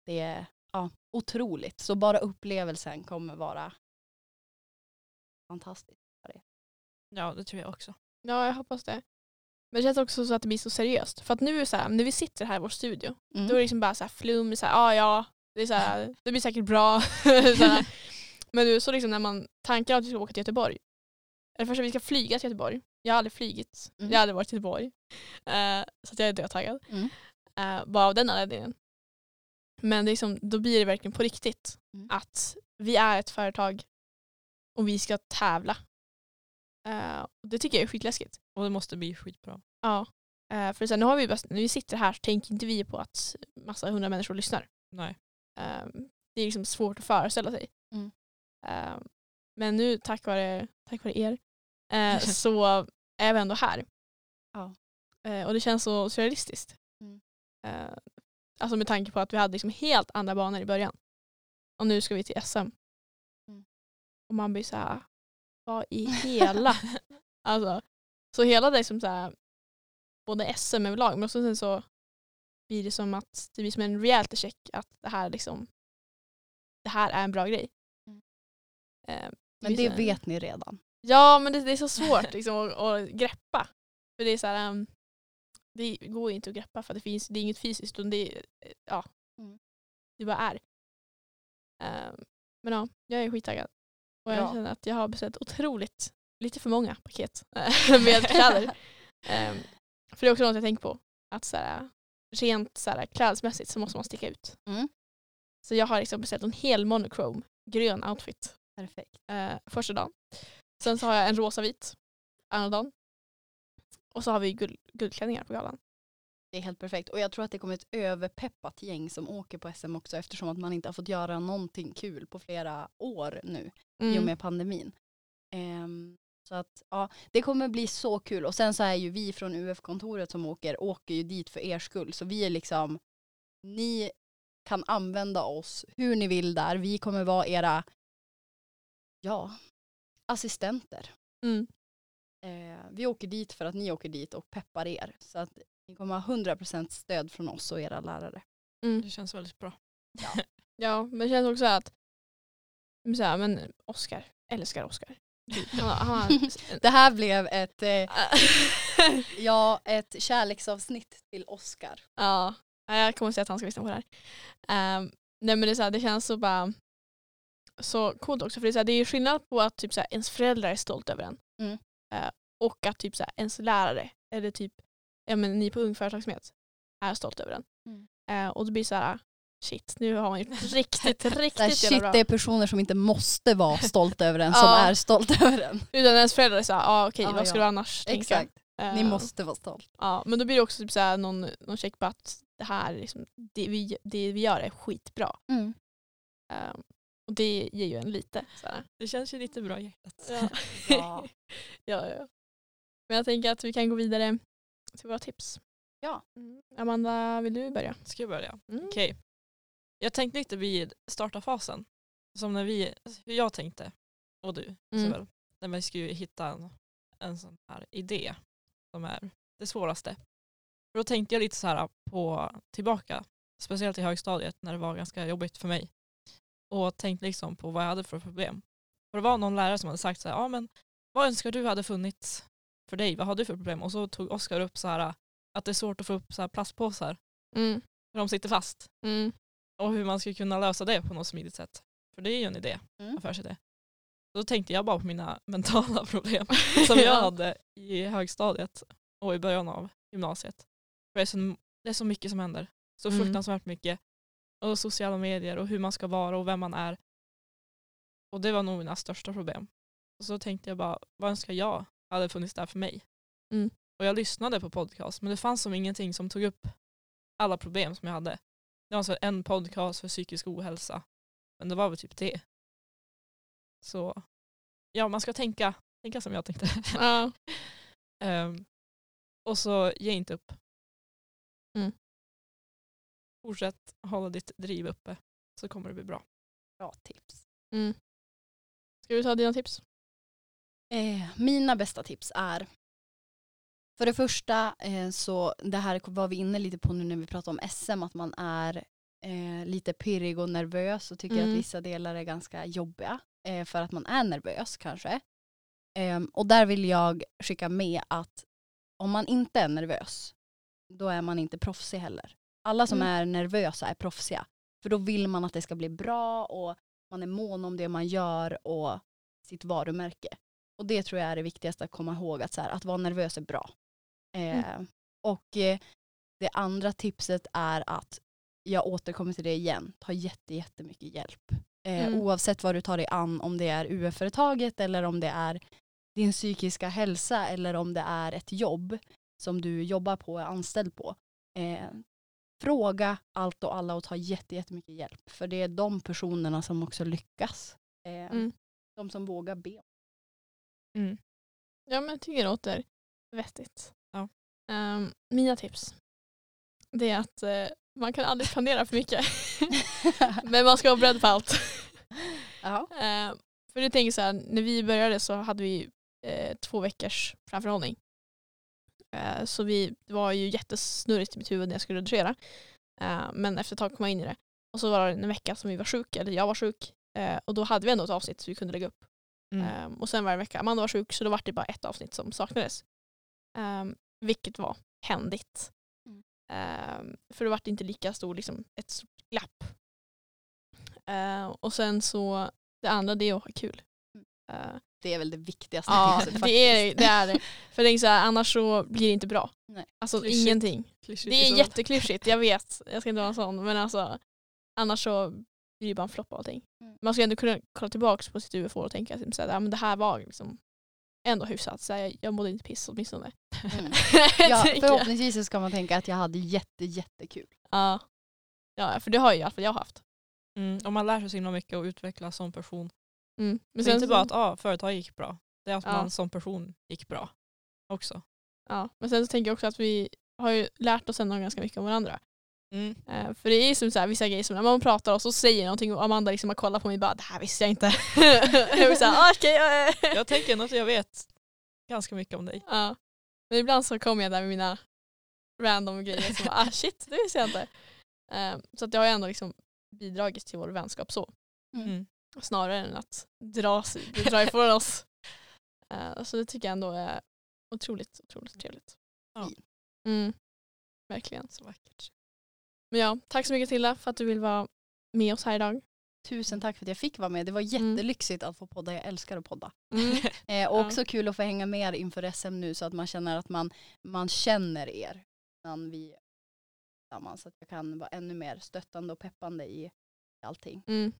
det är ja, otroligt. Så bara upplevelsen kommer vara fantastisk. Ja det tror jag också. ja, jag hoppas det. Men det känns också så att det blir så seriöst. För att nu är så här, när vi sitter här i vår studio, Mm. då är det liksom bara så här flum, så här, ah, ja, det, är så här, det blir säkert bra. så här. Men nu så liksom när man tankar att vi ska åka till Göteborg, eller först att vi ska flyga till Göteborg. Jag har aldrig flygit, Mm. jag har aldrig varit i Göteborg. Eh, så att jag är dödtaggad. Mm. Eh, bara av den anledningen. Men det är liksom, då blir det verkligen på riktigt Mm. att vi är ett företag och vi ska tävla. Och det tycker jag är skitläskigt. Och det måste bli skitbra. Ja. Eh, för sen, nu har vi när vi sitter här så tänker inte vi på att massa hundra människor lyssnar. Nej. Eh, det är liksom svårt att föreställa sig. Mm. Eh, men nu tack vare, tack vare er eh, så är vi ändå här. Ja. Och det känns så surrealistiskt. Mm. Alltså med tanke på att vi hade liksom helt andra banor i början. Och nu ska vi till SM. Mm. Och man blir så här, vad i hela... alltså, så hela det som så här, både SM överlag men också sen så blir det som att det blir som en reality check att det här liksom det här är en bra grej. Mm. Eh, Men blir det så- vet ni redan. Ja men det, det är så svårt liksom, att, att greppa. För det är så här, um, det går ju inte att greppa för det, finns, det är inget fysiskt utan det, är, ja, Mm. det bara är. Um, men ja, jag är skittaggad. Och jag Bra. känner att jag har beställt otroligt, lite för många paket med kläder. Um, för det är också något jag tänker på. Att så här, rent så här, klädesmässigt så måste man sticka ut. Mm. Så jag har liksom beställt en hel monochrome grön outfit Perfekt. eh, första dagen. Sen så har jag en rosa vit andra dagen. Och så har vi guld, guldklänningar på galan. Det är helt perfekt. Och jag tror att det kommer ett överpeppat gäng som åker på SM också eftersom att man inte har fått göra någonting kul på flera år nu i och Mm. med pandemin. Ehm, så att ja, det kommer bli så kul. Och sen så är ju vi från UF-kontoret som åker, åker ju dit för er skull. Så vi är liksom, ni kan använda oss hur ni vill där. Vi kommer vara era, ja, assistenter. Mm. Eh, vi åker dit för att ni åker dit och peppar er. Så att ni kommer ha 100% stöd från oss och era lärare. Mm. Det känns väldigt bra. Ja, men det känns också att så här, men Oscar, älskar Oscar. Det här blev ett, eh, Ja, ett kärleksavsnitt till Oscar. ja, jag kommer säga att han ska lyssna på det här. Ehm, nej men det, är så här, det känns så bara så coolt också för det är, så här, det är ju skillnad på att typ så här, ens föräldrar är stolt över en. Mm. Eh, och att typ så här, ens lärare eller typ ja, men, ni på Ung Företagsamhet är stolt över en. Mm. Eh, och då blir det så här shit nu har man gjort riktigt, här, riktigt jävla shit, bra. det är personer som inte måste vara stolta över den som Ja. är stolta över den. Utan ens föräldrar såhär, ah, okej Ja, vad ska ja. du annars tänka? Exakt, ni Eh, måste vara stolta. Ja, men då blir det också typ såhär, någon, någon check på att det här, liksom, det, vi, det vi gör är skitbra. Mm. Eh, och det ger ju en lite. Såhär. Det känns ju lite bra i hjärtat. Ja. Ja. ja, ja. Men jag tänker att vi kan gå vidare till våra tips. Ja. Mm. Amanda, vill du börja? Ska jag börja? Mm. Okej. Jag tänkte lite vid starta-fasen. Som när vi, hur jag tänkte, och du Mm. Isabel, när vi skulle hitta en, en sån här idé som är det svåraste. För då tänkte jag lite så här på tillbaka, speciellt i högstadiet när det var ganska jobbigt för mig. Och tänkte liksom på vad jag hade för problem. För det var någon lärare som hade sagt så här, ja men vad önskar du hade funnits för dig? Vad har du för problem? Och så tog Oskar upp så här att det är svårt att få upp så här plastpåsar Mm. för de sitter fast. Mm. Och hur man skulle kunna lösa det på något smidigt sätt. För det är ju en idé, Mm. affärsidé. Då tänkte jag bara på mina mentala problem som jag hade i högstadiet och i början av gymnasiet. För det är så, det är så mycket som händer. Så Mm. fruktansvärt mycket. Och sociala medier och hur man ska vara och vem man är. Och det var nog mina största problem. Och så tänkte jag bara, vad önskar jag hade funnits där för mig? Mm. Och jag lyssnade på podcast men det fanns som ingenting som tog upp alla problem som jag hade. Det var alltså en podcast för psykisk ohälsa. Men det var väl typ det. Så ja, man ska tänka, tänka som jag tänkte. Ja. Ehm, och så ge inte upp. Mm. Fortsätt hålla ditt driv uppe så kommer det bli bra. Bra tips. Mm. Ska vi ta dina tips? Eh, mina bästa tips är för det första eh, så det här var vi inne lite på nu när vi pratade om SM att man är eh, lite pirrig och nervös och tycker Mm. att vissa delar är ganska jobbiga eh, för att man är nervös kanske. Eh, och där vill jag skicka med att om man inte är nervös då är man inte proffsig heller. Alla som Mm. är nervösa är proffsiga. För då vill man att det ska bli bra och man är mån om det man gör och sitt varumärke. Och det tror jag är det viktigaste att komma ihåg, att, så här, att vara nervös är bra. Eh, Och eh, det andra tipset är att, jag återkommer till det igen, ta jätte, jättemycket hjälp. Eh, Mm. Oavsett vad du tar dig an, om det är UF-företaget eller om det är din psykiska hälsa eller om det är ett jobb som du jobbar på och är anställd på. Eh, fråga allt och alla och ta jätte, jättemycket hjälp. För det är de personerna som också lyckas. Eh, Mm. De som vågar be. Mm. Ja men jag tycker det låter vettigt. Ja. Ehm, mina tips det är att eh, man kan aldrig planera för mycket. men man ska vara beredd på allt. Eh, för det tänker så här, när vi började så hade vi eh, två veckors framförhållning. Eh, så vi, det var ju jättesnurrigt i mitt huvud när jag skulle redigera. Eh, men efter ett tag kom jag in i det. Och så var det en vecka som vi var sjuka, eller jag var sjuk. Eh, och då hade vi ändå ett avsnitt så vi kunde lägga upp. Mm. Eh, och sen var det en vecka Amanda var sjuk så då var det bara ett avsnitt som saknades. Eh, vilket var händigt. Mm. Eh, för det var inte lika stor, liksom, ett stort glapp. Och sen så, det andra det är att ha kul. Eh, Det är väl det viktigaste ja, tipset det är faktiskt. det. Är det. För jag tänker så här, annars så blir det inte bra. Nej. Alltså Klyschigt. ingenting. Klyschigt Det är jätteklyschigt, jag vet. Jag ska inte vara sån. Men alltså, annars så blir det bara en flopp av allting. Mm. Man ska ändå kunna kolla tillbaka på sitt UFO och tänka att ja, men det här var liksom ändå hyfsat. Så här, jag, jag mådde inte piss åtminstone. Mm. Ja, förhoppningsvis så ska man tänka att jag hade jätte, jättekul. Ja. ja, för det har ju i alla fall jag haft. Mm. Och man lär sig så himla mycket och utvecklas som person. Mm. Men är inte så- bara att ah, företaget gick bra. Det är att Ja. man som person gick bra också. Ja, men sen så tänker jag också att vi har ju lärt oss ändå ganska mycket om varandra. Mm. Eh, för det är ju som så här, vissa grejer som när man pratar och så säger någonting och Amanda liksom har kollat på mig och bara det här visste jag inte. jag ah, okej. eh." Jag tänker ändå att jag vet ganska mycket om dig. ja. Men ibland så kommer jag där med mina random grejer som bara, ah shit, det visste jag inte. Eh, så att det har ju ändå liksom bidragit till vår vänskap så. Mm. Snarare än att dra, dra ifrån oss. Eh, så det tycker jag ändå är otroligt, otroligt trevligt. Ja. Mm. Verkligen. Så vackert. Men ja, tack så mycket Tilda för att du vill vara med oss här idag. Tusen tack för att jag fick vara med. Det var jättelyxigt att få podda. Jag älskar att podda. Mm. Eh, och Ja. också kul att få hänga med er inför SM nu så att man känner att man, man känner er innan vi tillsammans. Så att jag kan vara ännu mer stöttande och peppande i allting. Mm.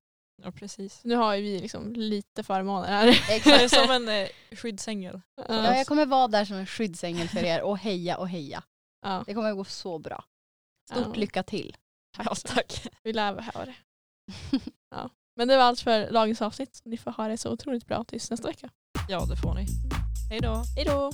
Ja precis. Nu har ju vi liksom lite förmåner här. Exakt. som en eh, skyddsängel. Ja, jag kommer vara där som en skyddsängel för er och heja och heja. Ja. Det kommer gå så bra. Stort Ja. lycka till. Ja, tack. Vi lär höra det. Ja. Men det var allt för dagens avsnitt. Ni får ha det så otroligt bra tills nästa vecka. Ja det får ni. Hej då. Hej då!